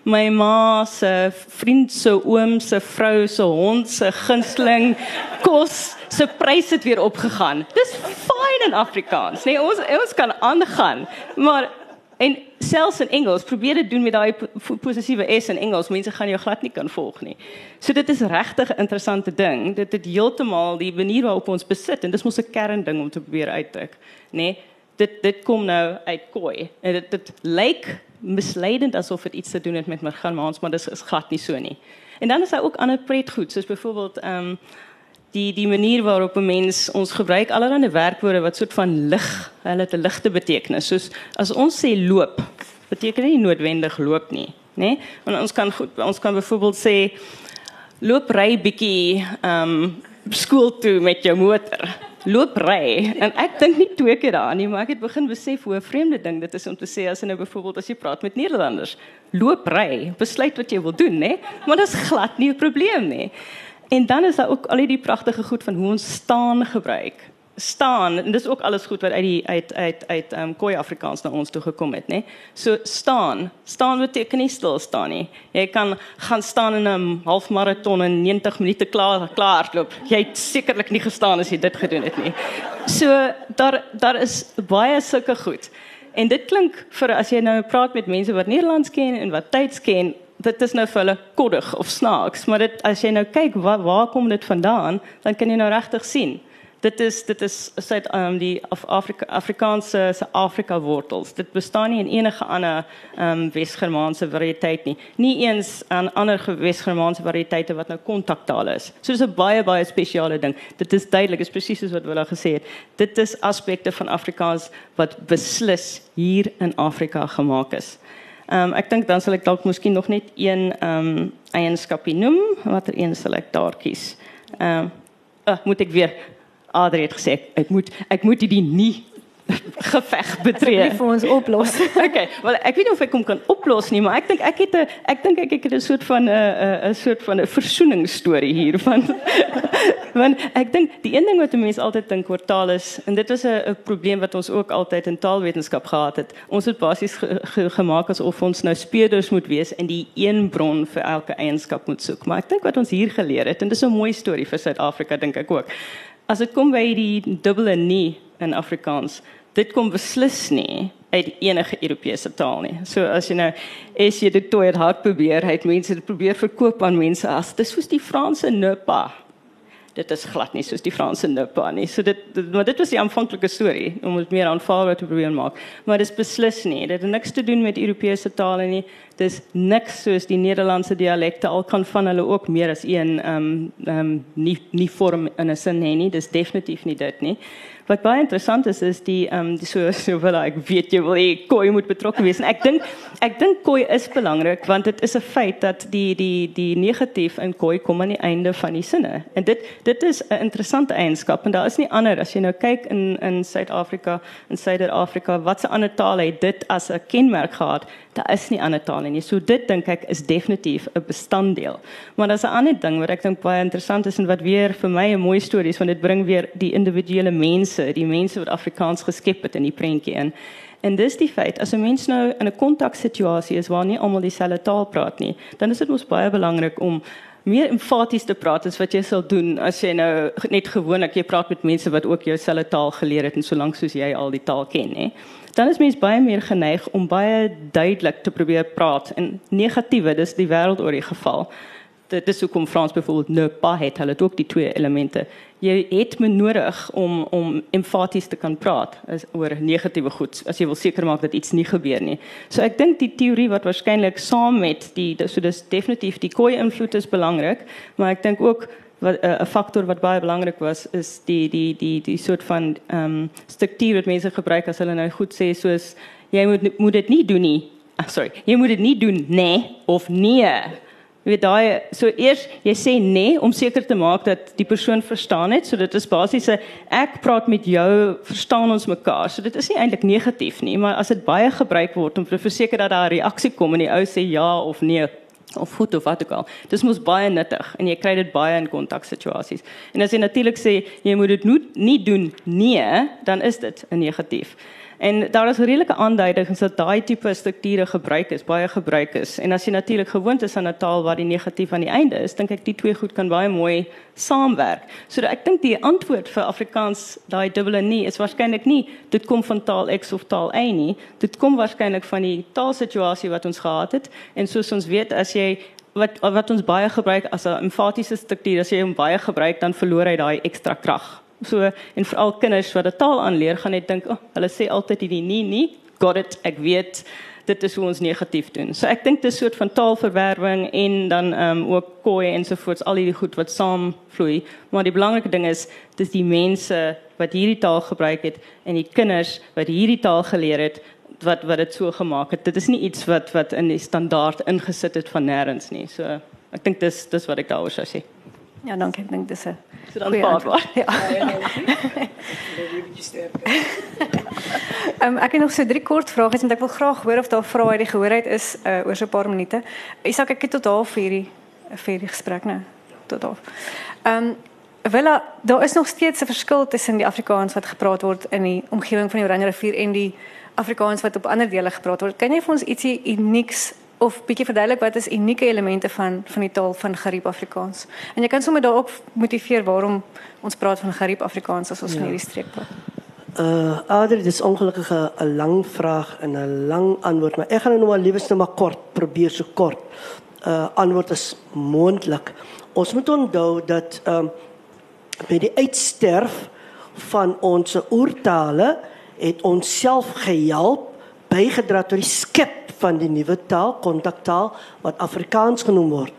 my ma se vriend se oom se vrou se hond se gunsteling kos se pryse het weer opgegaan. Dis fyn in Afrikaans, nee ons ons kan aangaan, maar En selfs in Engels probeer dit doen met daai possessiewe s in Engels, mense gaan jou glad nie kan volg nie. So dit is regtig 'n interessante ding. Dit het heeltemal die manier waarop ons besit en dis mos 'n kernding om te probeer uitdruk, nê? Nee, dit dit kom nou uit Khoi. En dit dit lyk misleidend asof dit iets te doen het met Germaans, maar dit is glad nie so nie. En dan is daar ook ander pretgoed, soos byvoorbeeld ehm um, die die manier waarop 'n mens ons gebruik allerlei werkwoorde wat soort van lig, hulle het 'n ligte betekenis. Soos as ons sê loop, beteken dit nie noodwendig loop nie, nê? Nee? Want ons kan goed, ons kan byvoorbeeld sê loop ry bietjie ehm um, skool toe met jou motor. Loop ry. En ek dink nie twee keer daaraan nie, maar ek het begin besef hoe 'n vreemde ding dit is om te sê as jy nou byvoorbeeld as jy praat met Nederlanders, loop ry, besluit wat jy wil doen, nê? Maar dit is glad nie 'n probleem nie. En dan is daar ook al die pragtige goed van hoe ons staan gebruik. Staan, en dis ook alles goed wat uit die uit uit uit ehm um, Khoi Afrikaans na ons toe gekom het, nê. So staan, staan beteken nie stil staan nie. Jy kan gaan staan in 'n halfmaraton in 90 minute klaar klaar hardloop. Jy het sekerlik nie gestaan as jy dit gedoen het nie. So daar daar is baie sulke goed. En dit klink vir as jy nou praat met mense wat Nederlands ken en wat Duits ken, dit is nou vir hulle koddig of snaaks, maar dit as jy nou kyk waar waar kom dit vandaan, dan kan jy nou regtig sien dit is dit is Suid um, die Af Afrika Afrikaanse se Afrika wortels. Dit bestaan nie in enige ander ehm um, Wes-Germaanse variëteit nie. Nie eens aan ander Wes-Germaanse variëteite wat nou kontaktale is. So dis 'n baie baie spesiale ding. Dit is duidelik, is presies soos wat Willa gesê het. Dit is aspekte van Afrikaans wat beslis hier in Afrika gemaak is. Ehm um, ek dink dan sal ek dalk miskien nog net een ehm um, eienskapie noem. Watter een sal ek daar kies? Ehm um, uh, moet ek weer Adri het gesê ek moet ek moet dit nie geveg betree. Ek vir ons oplos. okay, wel ek weet nie of ek hom kan oplos nie, maar ek dink ek het 'n ek dink ek het 'n soort van 'n 'n 'n soort van 'n versoeningsstorie hier van want ek dink die een ding wat mense altyd dink oor taal is en dit was 'n 'n probleem wat ons ook altyd in taalwetenskap gehad het. Ons het basies ge, ge, gemaak asof ons nou speurders moet wees en die een bron vir elke eienskap moet soek. Maar ek dink wat ons hier geleer het en dis 'n mooi storie vir Suid-Afrika dink ek ook as dit kom by die dubbele nie in Afrikaans, dit kom beslis nie uit enige Europese taal nie. So as jy nou as jy dit toe het hard probeer, het mense dit probeer verkoop aan mense as dis soos die Franse pas dit is glad nie soos die Franse nippa nie. So dit, dit maar dit was die aanvanklike storie om dit meer aanvaarbaar te probeer maak. Maar dit is beslis nie. Dit het niks te doen met Europese tale nie. Dis niks soos die Nederlandse dialekte al kan van hulle ook meer as een ehm um, ehm um, nie nie vorm in 'n sin hê nie. Dis definitief nie dit nie. Wat baie interessant is is die ehm um, die so so wil ek weet jy wil hê koi moet betrokke wees en ek dink ek dink koi is belangrik want dit is 'n feit dat die die die negatief in koi kom aan die einde van die sinne. En dit dit is 'n interessante eienskap en daar is nie ander as jy nou kyk in in Suid-Afrika en Suider-Afrika watse ander tale het dit as 'n kenmerk gehad daar is nie ander tale nie. So dit dink ek is definitief 'n bestanddeel. Maar daar's 'n ander ding wat ek dink baie interessant is en wat weer vir my 'n mooi storie is want dit bring weer die individuele mense, die mense wat Afrikaans geskep het in die prentjie in. En dis die feit as 'n mens nou in 'n kontaksituasie is waar nie almal dieselfde taal praat nie, dan is dit mos baie belangrik om meer emfaties te praat as wat jy sal doen as jy nou net gewoonlik jy praat met mense wat ook jou selfde taal geleer het en solank soos jy al die taal ken, hè dan is mens baie meer geneig om baie duidelik te probeer praat en negatiewe dis die wêreld oor die geval. Dit is hoekom Frans byvoorbeeld ne pas het hulle het ook die twee elemente. Jy het me nodig om om emfaties te kan praat is oor negatiewe goed as jy wil seker maak dat iets nie gebeur nie. So ek dink die teorie wat waarskynlik saam met die so dis definitief die koi invloed is belangrik maar ek dink ook eh, 'n faktor wat baie belangrik was is die die die die soort van ehm um, struktuur wat mense gebruik as hulle nou goed sê soos jy moet moet dit nie doen nie. Ah, sorry, jy moet dit nie doen nee of nee. Jy weet daai so eers jy sê nee om seker te maak dat die persoon verstaan het. So dit is basies 'n ek praat met jou, verstaan ons mekaar. So dit is nie eintlik negatief nie, maar as dit baie gebruik word om te verseker dat daar 'n reaksie kom en die ou sê ja of nee, of goed of wat ook al. Dis mos baie nuttig en jy kry dit baie in kontaksituasies. En as jy natuurlik sê jy moet dit nie doen nee, dan is dit 'n negatief. En daar is redelike aanduidings dat daai tipe strukture gebruik is, baie gebruik is. En as jy natuurlik gewoond is aan 'n taal waar die negatief aan die einde is, dink ek die twee goed kan baie mooi saamwerk. So ek dink die antwoord vir Afrikaans daai dubbele nie is waarskynlik nie dit kom van taal X of taal Y nie. Dit kom waarskynlik van die taalsituasie wat ons gehad het. En soos ons weet, as jy wat wat ons baie gebruik as 'n emfatiese struktuur, as jy hom baie gebruik, dan verloor hy daai ekstra krag. So en veral kinders wat 'n taal aanleer, gaan net dink, "Ag, oh, hulle sê altyd hierdie nie nie. Got it. Ek weet dit is hoe ons negatief doen." So ek dink dit is 'n soort van taalverwerwing en dan ehm um, ook kooi ensovoorts, al hierdie goed wat saam vloei. Maar die belangrike ding is dis die mense wat hierdie taal gebruik het en die kinders wat hierdie taal geleer het wat wat dit so gemaak het. Dit is nie iets wat wat in die standaard ingesit het van nêrens nie. So ek dink dis dis wat ek daaroor sou sê. Ja, dankie. Ek dink dis 'n so dan paarbaar. Ja. Ehm um, ek het nog so drie kort vrae, want ek wil graag hoor of daar vrae uit die gehoorheid is uh, oor so 'n paar minute. Isak, ek het tot half vir hierdie vir hierdie gesprek nou. Tot half. Ehm um, wel daar is nog steeds 'n verskil tussen die Afrikaans wat gepraat word in die omgewing van die Oranje rivier en die Afrikaans wat op ander dele gepraat word. Kan jy vir ons ietsie unieks of bietjie verduidelik wat is unieke elemente van van die taal van Gariep Afrikaans. En jy kan sommer daarop motiveer waarom ons praat van Gariep Afrikaans as ons ja. van hierdie streek praat. Uh Adri, dis ongelukkig 'n lang vraag en 'n lang antwoord, maar ek gaan nou maar liewes net maar kort probeer so kort. uh antwoord is moontlik. Ons moet onthou dat ehm um, by die uitsterf van ons oertale het ons self gehelp bygedra tot die skep van die nuwe taal, kontaktaal wat Afrikaans genoem word.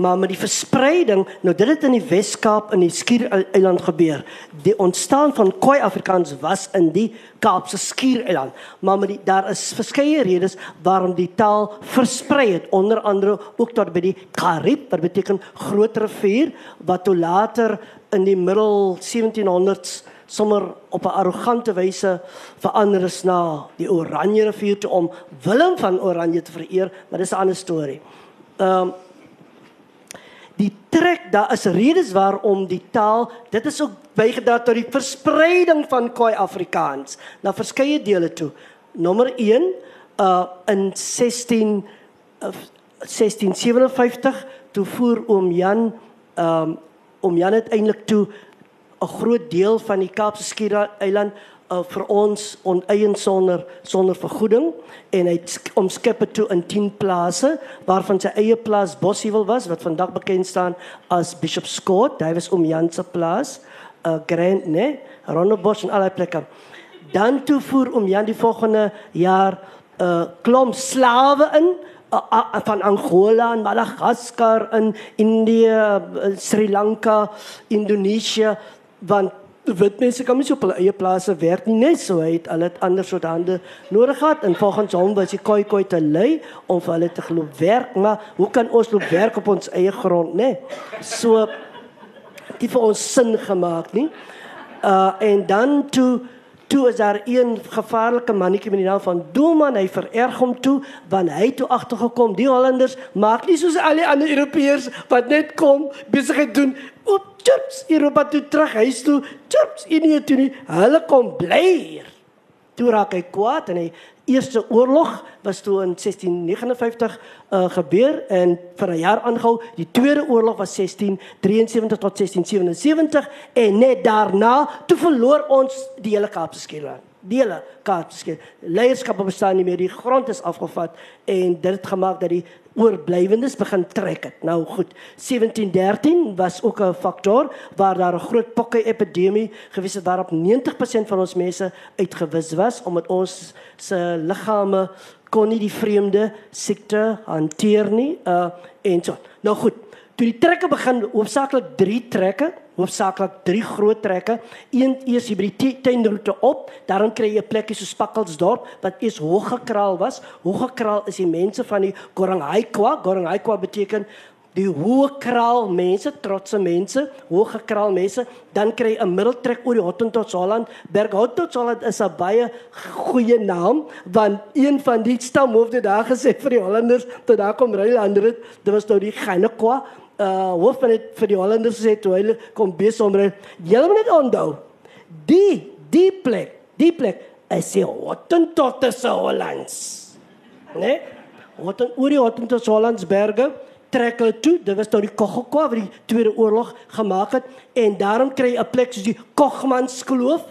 Maar met die verspreiding, nou dit het in die Wes-Kaap in die Skiereiland gebeur. Die ontstaan van Khoi Afrikaans was in die Kaapse Skiereiland, maar met die daar is verskeie redes waarom die taal versprei het, onder andere ook tot by die Karib, wat beteken groot rivier wat toe later in die middel 1700s sommer op 'n arrogante wyse verander is na die Oranje rivier toe om Willem van Oranje te vereer, maar dis 'n ander storie. Ehm um, die trek daar is redes waarom die taal dit is ook bygedra tot die verspreiding van Khoi Afrikaans na verskeie dele toe. Nommer 1 uh in 16 uh, 1657 toe voer oom Jan um oom Jan uiteindelik toe 'n groot deel van die Kaapse Skiereiland uh, vir ons oneien sonder sonder vergoeding. En hy omskep dit toe in 10 plase waarvan sy eie plaas Bossiewil was wat vandag bekend staan as Bishop Scott. Was om Jan se plaas uh, Grand né Rondebosch en allerlei plekke. Dan toe voer om Jan die volgende jaar 'n uh, klomp slawe in uh, van Angola en Madagaskar in Indië, uh, Sri Lanka, Indonesië want wit mense kan nie so op hulle eie plase werk nie net so hy het dit ander soort hande nodig gehad. En volgens hom was die koi koi te lui om vir hulle te glo werk maar hoe kan ons loop werk op ons eie grond nê so dit vir ons sin gemaak nie? Uh en dan toe toe is daar een gevaarlike mannetjie met die naam van Doelman. Hy vererg hom toe want hy toe agtergekom die Hollanders maak nie soos al die ander Europeërs wat net kom besigheid doen op chips Europa toe terug huis toe. Chips in hier toe nie. Hulle kom bly hier toe raak hy kwaad en hy eerste oorlog was toe in 1659 uh, gebeur en vir 'n jaar aangehou. Die tweede oorlog was 1673 tot 1677 en net daarna toe verloor ons die hele Kaapse skieland dele Kaapse leierskap bestaan nie meer die grond is afgevat en dit het gemaak dat die oorblywendes begin trek het. Nou goed, 1713 was ook 'n faktor waar daar 'n groot pokke epidemie gewees het waarop 90% van ons mense uitgewis was omdat ons se liggame kon nie die vreemde siekte hanteer nie. Uh en so. Nou goed, toe die trekke begin, hoofsaaklik 3 trekke hoofsaaklik drie groot trekke. Een eers hier by die tuinroete op, daarom kry jy 'n plekkie so Spakkelsdorp wat eers Hoëgekraal was. Hoëgekraal is die mense van die Goranghaikwa. Goranghaikwa beteken die Hoëkraal mense, trotse mense, Hoëgekraal mense. Dan kry 'n middeltrek oor die Hottentot Holland. Berg Hottentot is 'n baie goeie naam want een van die stamhoofde daar gesê vir die Hollanders toe daar kom Rylander, dit was nou die Gynekwa uh hoof van dit vir die Hollanders gesê toe hulle kom om julle moet net onthou. Die die plek die plek is die Hottentotte se Hollands. Né? Wat dan oor die Hottentotte Hollands berge trek hulle toe. Dit was nou die Kogokwa wat die tweede oorlog gemaak het. En daarom kry 'n plek soos die Kogmans Kloof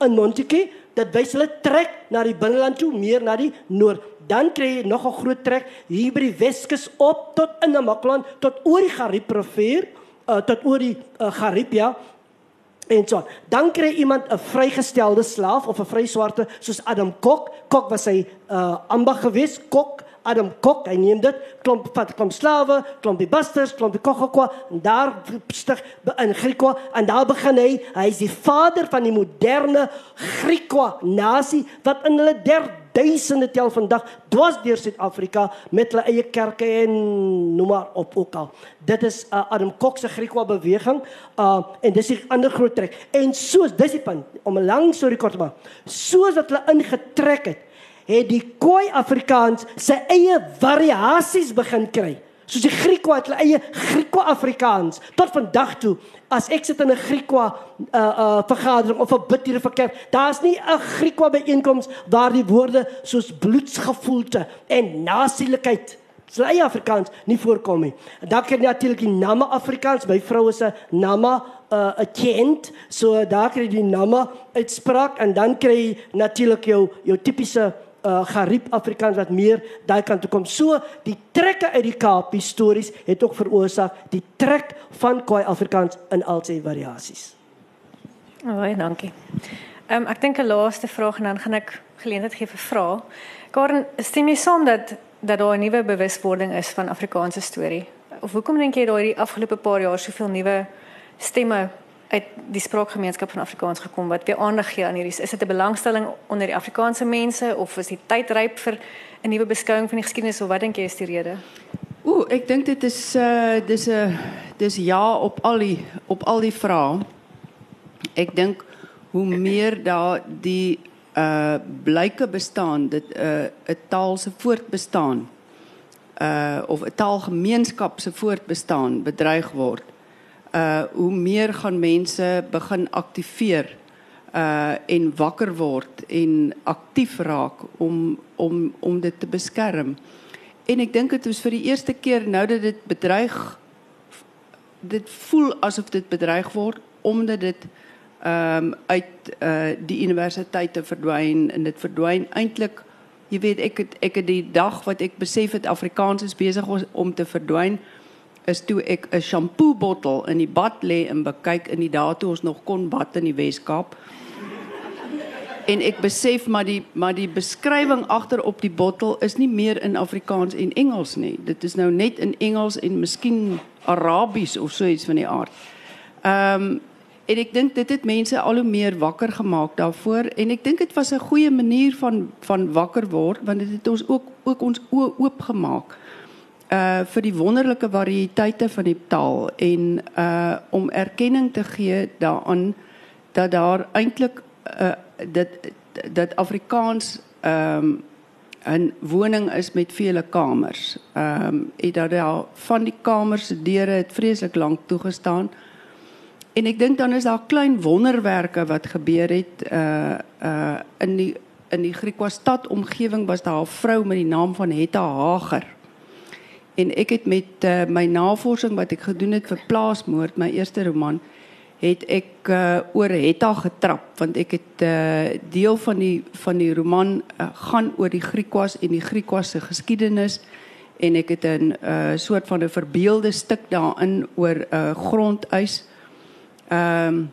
in Montetjie. Dit wys hulle trek na die binneland toe meer na die noord dan kry jy nog 'n groot trek hier by die Weskus op tot in Namakwa tot oor die Gariep rivier uh, tot oor die uh, Gariep ja. En so dan kry iemand 'n vrygestelde slaaf of 'n vryswarte soos Adam Kok. Kok was hy uh, ambag gewees Kok Adam Kok hy neem dit. Klomp vat klomp slawe klomp die busters klomp die kokokwa. En daar stig in Griekwa. En daar begin hy hy is die vader van die moderne Griekwa nasie wat in hulle duisende tel vandag dwars deur Suid-Afrika met hulle eie kerke en noem maar op ook al. Dit is 'n uh, Adam Kok se Griekwa beweging uh en dis 'n ander groot trek. En soos dis die punt om 'n lang storie kort te maak. Soos wat hulle ingetrek het, het die Khoi Afrikaans sy eie variasies begin kry. Soos die Griekwa het hulle eie Griekwa Afrikaans tot vandag toe as ek sit in 'n Griekwa uh uh vergadering of 'n bidtiere vir kerk, daar's nie 'n Griekwa byeenkoms waar die woorde soos bloedsgevoelte en nasielikheid Slay Afrikaans nie voorkom nie. Dan kry jy natuurlik die Nama Afrikaans. My vrou is 'n Nama uh 'n kind, so daar kry jy die Nama uitspraak en dan kry jy natuurlik jou jou tipiese uh Gariep Afrikaans wat meer daai kant toe kom. So die trekke uit die Kaap stories het ook veroorsaak die trek van Khoi Afrikaans in al sy variasies. Baie dankie. Ehm um, ek dink 'n laaste vraag en dan gaan ek geleentheid gee vir vrae. Karen, stem jy saam dat dat daar 'n nuwe bewuswording is van Afrikaanse storie? Of hoekom dink jy daai afgelope paar jaar soveel nuwe stemme uit die spraakgemeenskap van Afrikaans gekom wat weer aandag gee aan hierdie is dit 'n belangstelling onder die Afrikaanse mense of is die tyd ryp vir 'n nuwe beskouing van die geskiedenis of wat dink jy is die rede? Ooh, ek dink dit is uh dis 'n uh, dis ja op al die op al die vrae. Ek dink hoe meer daar die uh blyke bestaan dit 'n uh, 'n taal se voortbestaan uh of 'n taalgemeenskap se voortbestaan bedreig word uh hoe meer gaan mense begin aktiveer uh en wakker word en aktief raak om om om dit te beskerm. En ek dink dit is vir die eerste keer nou dat dit bedreig dit voel asof dit bedreig word omdat dit ehm um, uit uh die universiteite verdwyn en dit verdwyn eintlik jy weet ek het, ek het die dag wat ek besef het Afrikaans is besig om te verdwyn is toe ek 'n shampoo bottel in die bad lê en bekyk in die dae toe ons nog kon bad in die Weskaap. En ek besef maar die maar die beskrywing agter op die bottel is nie meer in Afrikaans en Engels nie. Dit is nou net in Engels en miskien Arabies of so iets van die aard. Ehm um, en ek dink dit het mense al hoe meer wakker gemaak daarvoor en ek dink dit was 'n goeie manier van van wakker word want dit het ons ook ook ons oë oopgemaak uh vir die wonderlike variëteite van die taal en uh om erkenning te gee daaraan dat daar eintlik uh dit dat Afrikaans ehm um, 'n woning is met vele kamers. Ehm um, en dat daar van die kamers se deure het vreeslik lank toegestaan. En ek dink dan is daar klein wonderwerke wat gebeur het uh uh in die in die Griekwastad omgewing was daar 'n vrou met die naam van Hetta Hager En ek het met uh, my navorsing wat ek gedoen het vir Plaasmoord, my eerste roman, het ek uh, oor Hetta getrap want ek het uh, deel van die van die roman uh, gaan oor die Griekwas en die Griekwas se geskiedenis en ek het 'n uh, soort van 'n verbeelde stuk daarin oor 'n uh, grondeis. Ehm um,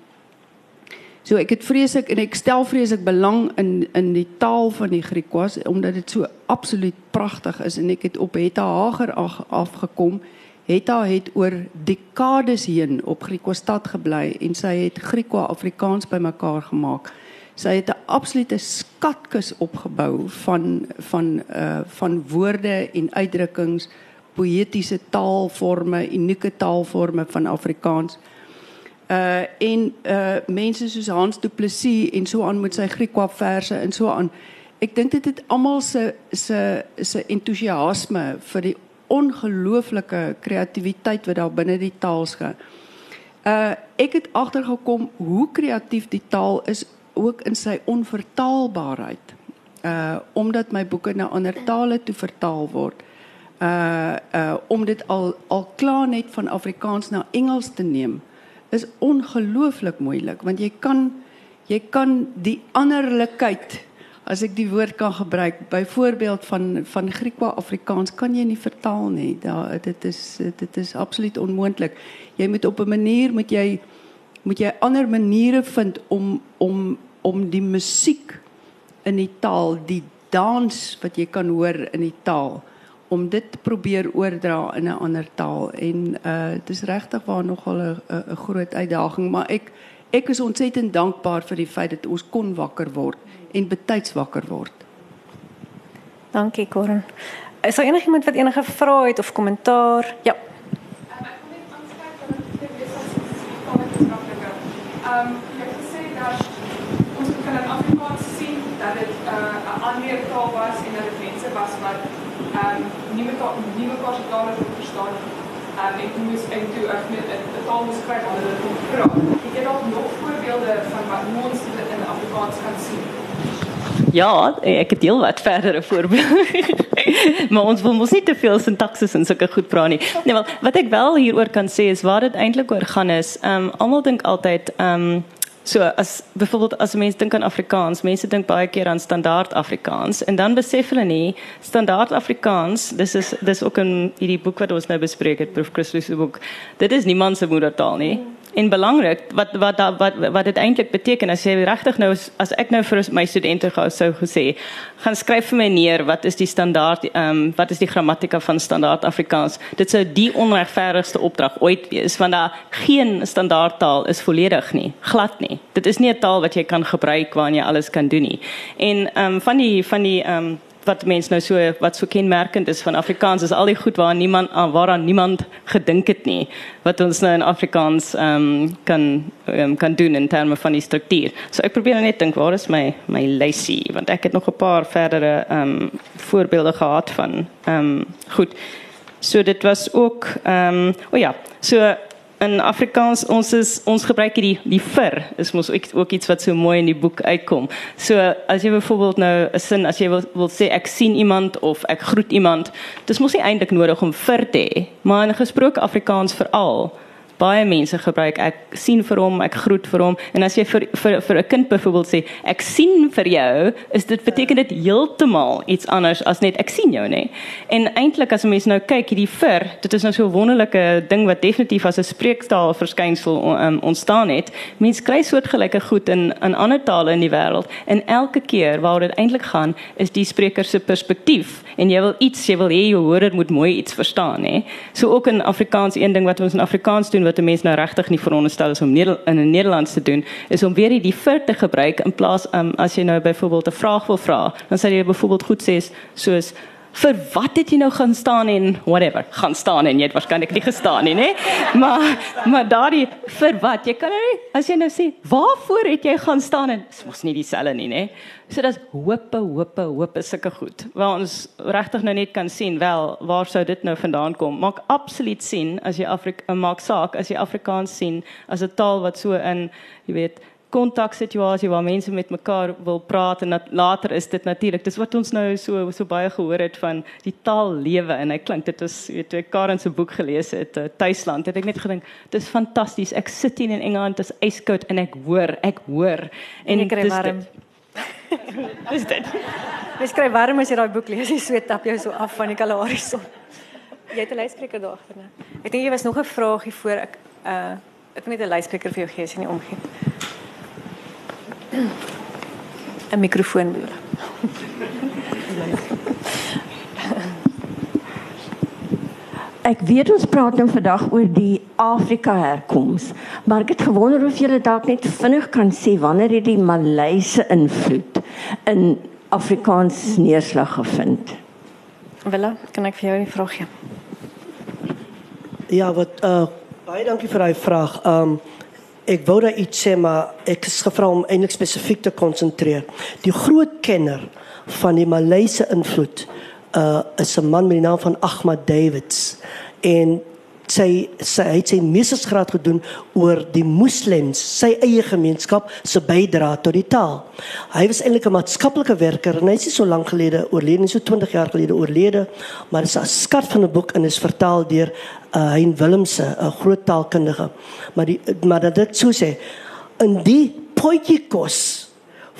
So ek het vreeslik en ek stel vreeslik belang in in die taal van die Griekwas omdat dit so absoluut pragtig is en ek het op Hetta Hager afgekom. Hetta het oor dekades heen op Griekwastad gebly en sy het Griekwa-Afrikaans bymekaar gemaak. Sy het 'n absolute skatkis opgebou van van uh van woorde en uitdrukkings, poëtiese taalforme, unieke taalforme van Afrikaans uh en uh mense soos Hans Du Plessis en so aan met sy Griekwa verse en so aan. Ek dink dit het almal se se se entoesiasme vir die ongelooflike kreatiwiteit wat daar binne die taal skyn. Uh ek het agtergekom hoe kreatief die taal is ook in sy onvertaalbaarheid. Uh omdat my boeke na ander tale toe vertaal word. Uh uh om dit al al klaar net van Afrikaans na Engels te neem is ongelooflik moeilik want jy kan jy kan die anderlikheid as ek die woord kan gebruik byvoorbeeld van van Griekwa Afrikaans kan jy nie vertaal nie. Daar dit is dit is absoluut onmoontlik. Jy moet op 'n manier moet jy moet jy ander maniere vind om om om die musiek in die taal die dans wat jy kan hoor in die taal om dit te probeer oordra in 'n ander taal en uh dit is regtig waar nogal 'n groot uitdaging maar ek ek is ontsettend dankbaar vir die feit dat ons kon wakker word en betyds wakker word. Dankie Corin. Is daar enigiemand wat enige vrae het of kommentaar? Ja. Ehm ek wil sê dat ons kan in Afrikaans sien dat dit 'n uh, ander taal was en dat dit mense was wat um, nie mekaar nie mekaar se tale kon verstaan nie. Um, en toen moest en toe ek met 'n taal moes kry om hulle te praat. Het jy dalk nog voorbeelde van wat ons in Afrikaans kan sien? Ja, ek het deel wat verdere voorbeelde. maar ons wil mos nie te veel sintaksis en sulke goed praat nie. Nee, wel wat ek wel hieroor kan sê is waar dit eintlik oor gaan is, ehm um, almal dink altyd ehm um, So as byvoorbeeld as mense dink aan Afrikaans, mense dink baie keer aan standaard Afrikaans en dan besef hulle nie standaard Afrikaans, dis is dis ook in hierdie boek wat ons nou bespreek het, Prof Christus se boek. Dit is niemand se moedertaal nie. En belangrik wat wat wat wat dit eintlik beteken as jy regtig nou as ek nou vir my studente gou sou gesê gaan skryf vir my neer wat is die standaard ehm um, wat is die grammatika van standaard Afrikaans? Dit sou die onregverdigste opdrag ooit wees want daar geen standaardtaal is volledig nie glad nie. Dit is nie 'n taal wat jy kan gebruik waarin jy alles kan doen nie. En ehm um, van die van die ehm um, wat mense nou so wat so kenmerkend is van Afrikaans is al die goed waar niemand aan waaraan niemand gedink het nie wat ons nou in Afrikaans ehm um, kan um, kan doen in terme van die struktuur. So ek probeer net dink waar is my my lysie want ek het nog 'n paar verdere ehm um, voorbeelde gehad van ehm um, goed. So dit was ook ehm um, o oh ja, so in Afrikaans ons is ons gebruik hierdie die vir is mos ook, ook iets wat so mooi in die boek uitkom. So as jy byvoorbeeld nou 'n sin as jy wil, wil sê ek sien iemand of ek groet iemand, dis mos nie eintlik nodig om vir te hê, maar in gesproke Afrikaans veral baie mense gebruik ek sien vir hom, ek groet vir hom en as jy vir vir vir 'n kind byvoorbeeld sê ek sien vir jou, is dit beteken dit heeltemal iets anders as net ek sien jou nê. En eintlik as mense nou kyk hierdie vir, dit is nou so 'n wonderlike ding wat definitief as 'n spreektaal verskynsel um, ontstaan het. Mense kry soortgelyke goed in in ander tale in die wêreld en elke keer waar dit eintlik gaan is die spreker se perspektief en jy wil iets, jy wil hê jou hoor moet mooi iets verstaan nê. So ook in Afrikaans een ding wat ons in Afrikaans doen wat 'n mens nou regtig nie veronderstel is om in 'n Nederlands te doen, is om weer die vir te gebruik in plaas um, as jy nou byvoorbeeld 'n vraag wil vra, dan sê jy byvoorbeeld goed sê soos vir wat het jy nou gaan staan en whatever gaan staan en jy het waarskynlik nie gestaan nie nê? Maar maar daardie vir wat? Jy kan nie as jy nou sê waarvoor het jy gaan staan? En dis mos nie dieselfde nie nê? So dis hope hope hope sulke goed. Waar ons regtig nou net kan sien wel waar sou dit nou vandaan kom? Maak absoluut sien as jy Afrika maak saak as jy Afrikaans sien as 'n taal wat so in jy weet kontaksituasie waar mense met mekaar wil praat en later is dit natuurlik dis wat ons nou so so baie gehoor het van die taal lewe en hy klink dit is weet ek Karen se boek gelees het uh, Tuisland het ek net gedink dis fantasties ek sit hier in Engeland dis yskoud en ek hoor ek hoor. En ek kry warm. dis dit. Mens kry warm as jy daai boek lees jy sweet tap jou so af van die Kalahari son jy het 'n luidspreker daar agter nou ek dink jy was nog 'n vraagie voor ek uh ek het net 'n luidspreker vir jou gee as jy nie omgee 'n mikrofoon bedoel. Ek weet ons praat nou vandag oor die Afrika herkoms, maar ek het gewonder of julle dalk net vinnig kan sê wanneer het die Maleise invloed in Afrikaans neerslag gevind? Willa, kan ek vir jou 'n vraag gee? Ja, wat uh baie dankie vir daai vraag. Um ek wou daar iets sê maar ek is gevra om eintlik spesifiek te konsentreer. Die groot kenner van die Maleise invloed uh is 'n man met die naam van Ahmad Davids en sy sy het sy meestersgraad gedoen oor die moslems sy eie gemeenskap se bydrae tot die taal. Hy was eintlik 'n maatskaplike werker en hy is so lank gelede oorlede, so 20 jaar gelede oorlede, maar dit is 'n skat van 'n boek en is vertaal deur uh, Hein Willemse, 'n groot taalkundige. Maar die maar dat dit so sê in die potjie kos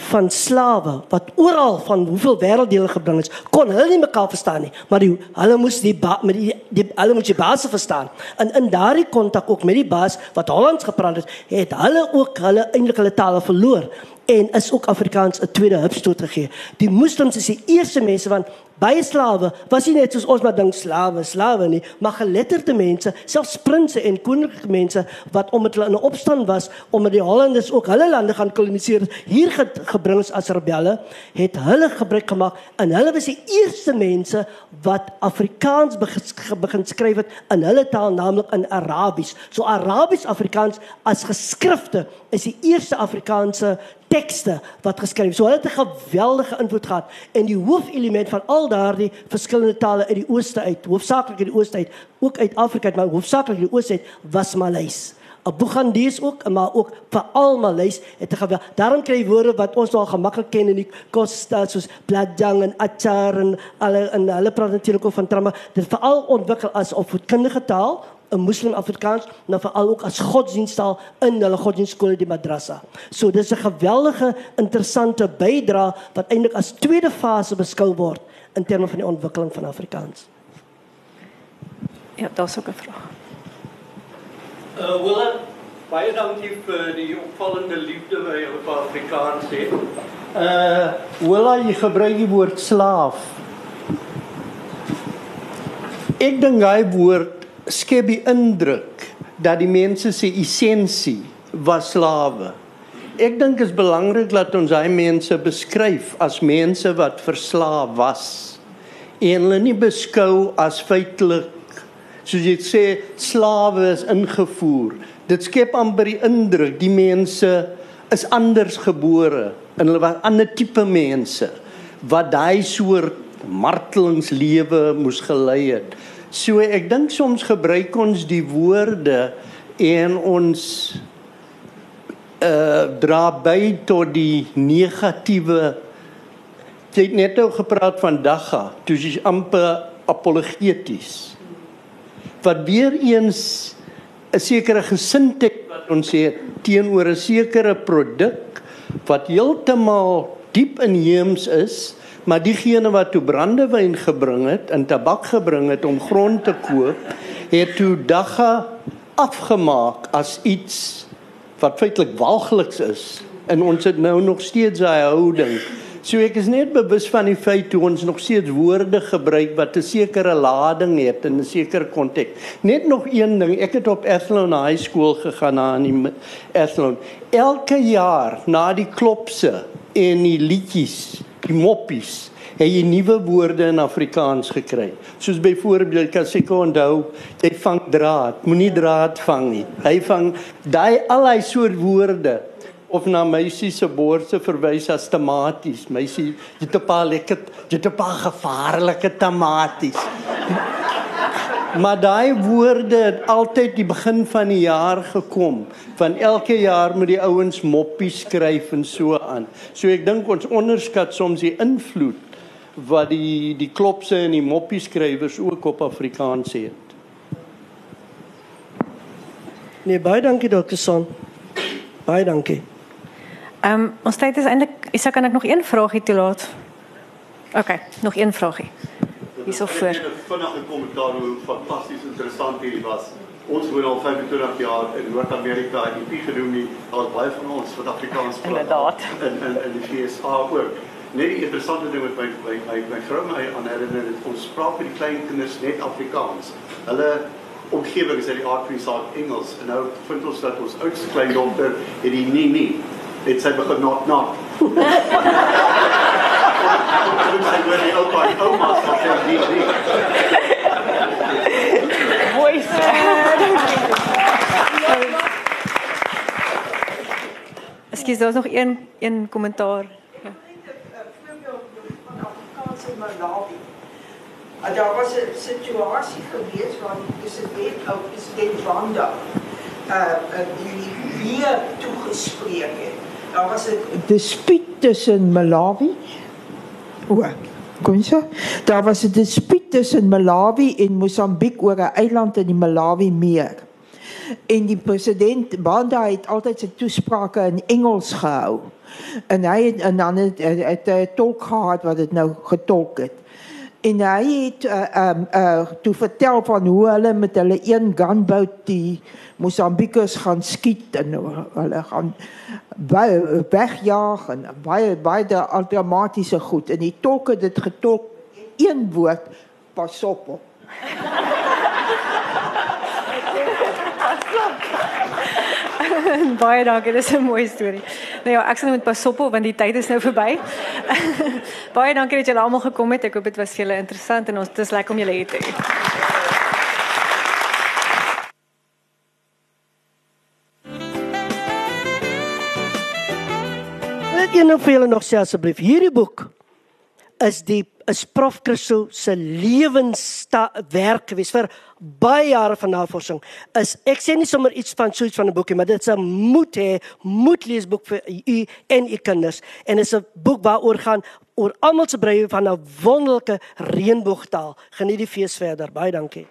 van slawe wat oral van hoeveel wêrelddele gebring is, kon hulle nie mekaar verstaan nie, maar die hulle moes die met die, die hulle moes die baas verstaan. En in daardie kontak ook met die baas wat Hollands gepraat het, het hulle ook hulle eintlik hulle tale verloor en is ook Afrikaans 'n tweede hupstoot gegee. Die moslems is die eerste mense want baie slawe was nie net soos ons maar dink slawe, slawe nie, maar geletterde mense, selfs prinses en koninklike mense wat omdat hulle in 'n opstand was omdat die Hollanders ook hulle lande gaan koloniseer, hier ge gebring is as rebelle, het hulle gebruik gemaak en hulle was die eerste mense wat Afrikaans begin skryf het in hulle taal, naamlik in Arabies. So Arabies Afrikaans as geskrifte is die eerste Afrikaanse tekste wat geskryf. So hulle het 'n geweldige invloed gehad en die hoofelement van al daardie verskillende tale uit die ooste uit, hoofsaaklik uit die ooste uit, ook uit Afrika, maar hoofsaaklik uit die ooste uit was Maleis. Abugandis ook, maar ook veral Maleis het 'n geweld. Daarom kry jy woorde wat ons al gemaklik ken in die kosstaat soos bladjang en achar en alle en hulle praat natuurlik ook van trauma. Dit veral ontwikkel as opvoedkundige taal 'n Muslim Afrikaans, maar veral ook as godsdiensttaal in hulle godsdienstskole die madrasa. So dis 'n geweldige interessante bydrae wat eintlik as tweede fase beskou word in terme van die ontwikkeling van Afrikaans. Ja, daar's ook 'n vraag. Uh Willa, baie dankie vir die opvallende liefde wat jy vir Afrikaans het. Uh Willa, jy gebruik die woord slaaf. Ek dink hy woord skep die indruk dat die mense se essensie was slawe. Ek dink is belangrik dat ons daai mense beskryf as mense wat verslaaf was en hulle nie beskou as feitelik soos jy sê slawe is ingevoer. Dit skep amper die indruk die mense is anders gebore en hulle was ander tipe mense wat daai soort martelingslewe moes gelei het. So ek dink soms gebruik ons die woorde en ons uh dra by tot die negatiewe jy het net nou gepraat van dagga, dis is amper apologeties. Wat weer eens 'n sekere gesindheid wat ons het teenoor 'n sekere produk wat heeltemal diep inheems is Maar diegene wat toe brandewyn gebring het en tabak gebring het om grond te koop, het toe dagga afgemaak as iets wat feitelik walgliks is. En ons het nou nog steeds daai houding. So ek is net bewus van die feit toe ons nog steeds woorde gebruik wat 'n sekere lading het in 'n sekere konteks. Net nog een ding, ek het op Athlone High School gegaan na in die Athlone. Elke jaar na die klopse en die liedjies die moppies het jy nuwe woorde in Afrikaans gekry. Soos byvoorbeeld kan seker onthou, jy vang draad, moenie draad vang nie. Hy vang daai allei soort woorde of na meisie se borste verwys as tematies. Meisie, jy het 'n paar lekker, jy het 'n paar gevaarlike tematies. Maar daai woorde het altyd die begin van die jaar gekom. Van elke jaar moet die ouens moppies skryf en so aan. So ek dink ons onderskat soms die invloed wat die die klopse en die moppie skrywers ook op Afrikaans het. Nee, baie dankie dokter Son. Baie dankie. Ehm um, ons tyd is eintlik, Isak kan ek nog een vragie toelaat? OK, nog een vragie hierso voor. Ek het 'n kommentaar hoe fantasties interessant hierdie was. Ons woon al 25 jaar in Noord-Amerika en die gedoen nie al baie van ons wat Afrikaans praat. Inderdaad. In in in die FSA ook. Net die interessante ding met my my my, my vrou my aan herinner dit ons praat met die klein kinders net Afrikaans. Hulle omgewing is uit die aard van die saak Engels en nou vind ons dat ons oudste kleindogter het die nee nee. Dit sê begin not not. Ek sê oor die oupa, die ouma sê die die. Mooi sê. Ekskuus, daar's nog een een kommentaar. Ja. Uh, daar was 'n situasie gewees waar die president ou president Wanda uh uh die weer toegespreek het. Daar was 'n dispuut tussen Malawi O, kon jy? Daar was 'n dispuut tussen Malawi en Mosambiek oor 'n eiland in die Malawi meer. En die president Banda het altyd sy toesprake in Engels gehou. En hy het en dan het 'n tolk gehad wat dit nou getolk het. En hy het uh um uh toe vertel van hoe hulle met hulle een gunboat die Mosambiekers gaan skiet en hulle gaan wegjaag en baie baie outomatiese goed en die tolke het dit getolk een woord pas op. baie dankie, dis 'n mooi storie. Nou ja, ek sal net pas op want die tyd is nou verby. baie dankie dat julle almal gekom het. Ek hoop dit was vir julle interessant en ons dis lekker om julle hier te hê. een ding vir julle nog sê asseblief. Hierdie boek is die is Prof Christo se lewenswerk gewees vir baie jare van navorsing. Is ek sê nie sommer iets van so iets van 'n boekie, maar dit is 'n moet hê, moet lees boek vir u en u kinders. En is 'n boek waaroor gaan oor almal se breë van 'n wonderlike reënboogtaal. Geniet die fees verder. Baie dankie.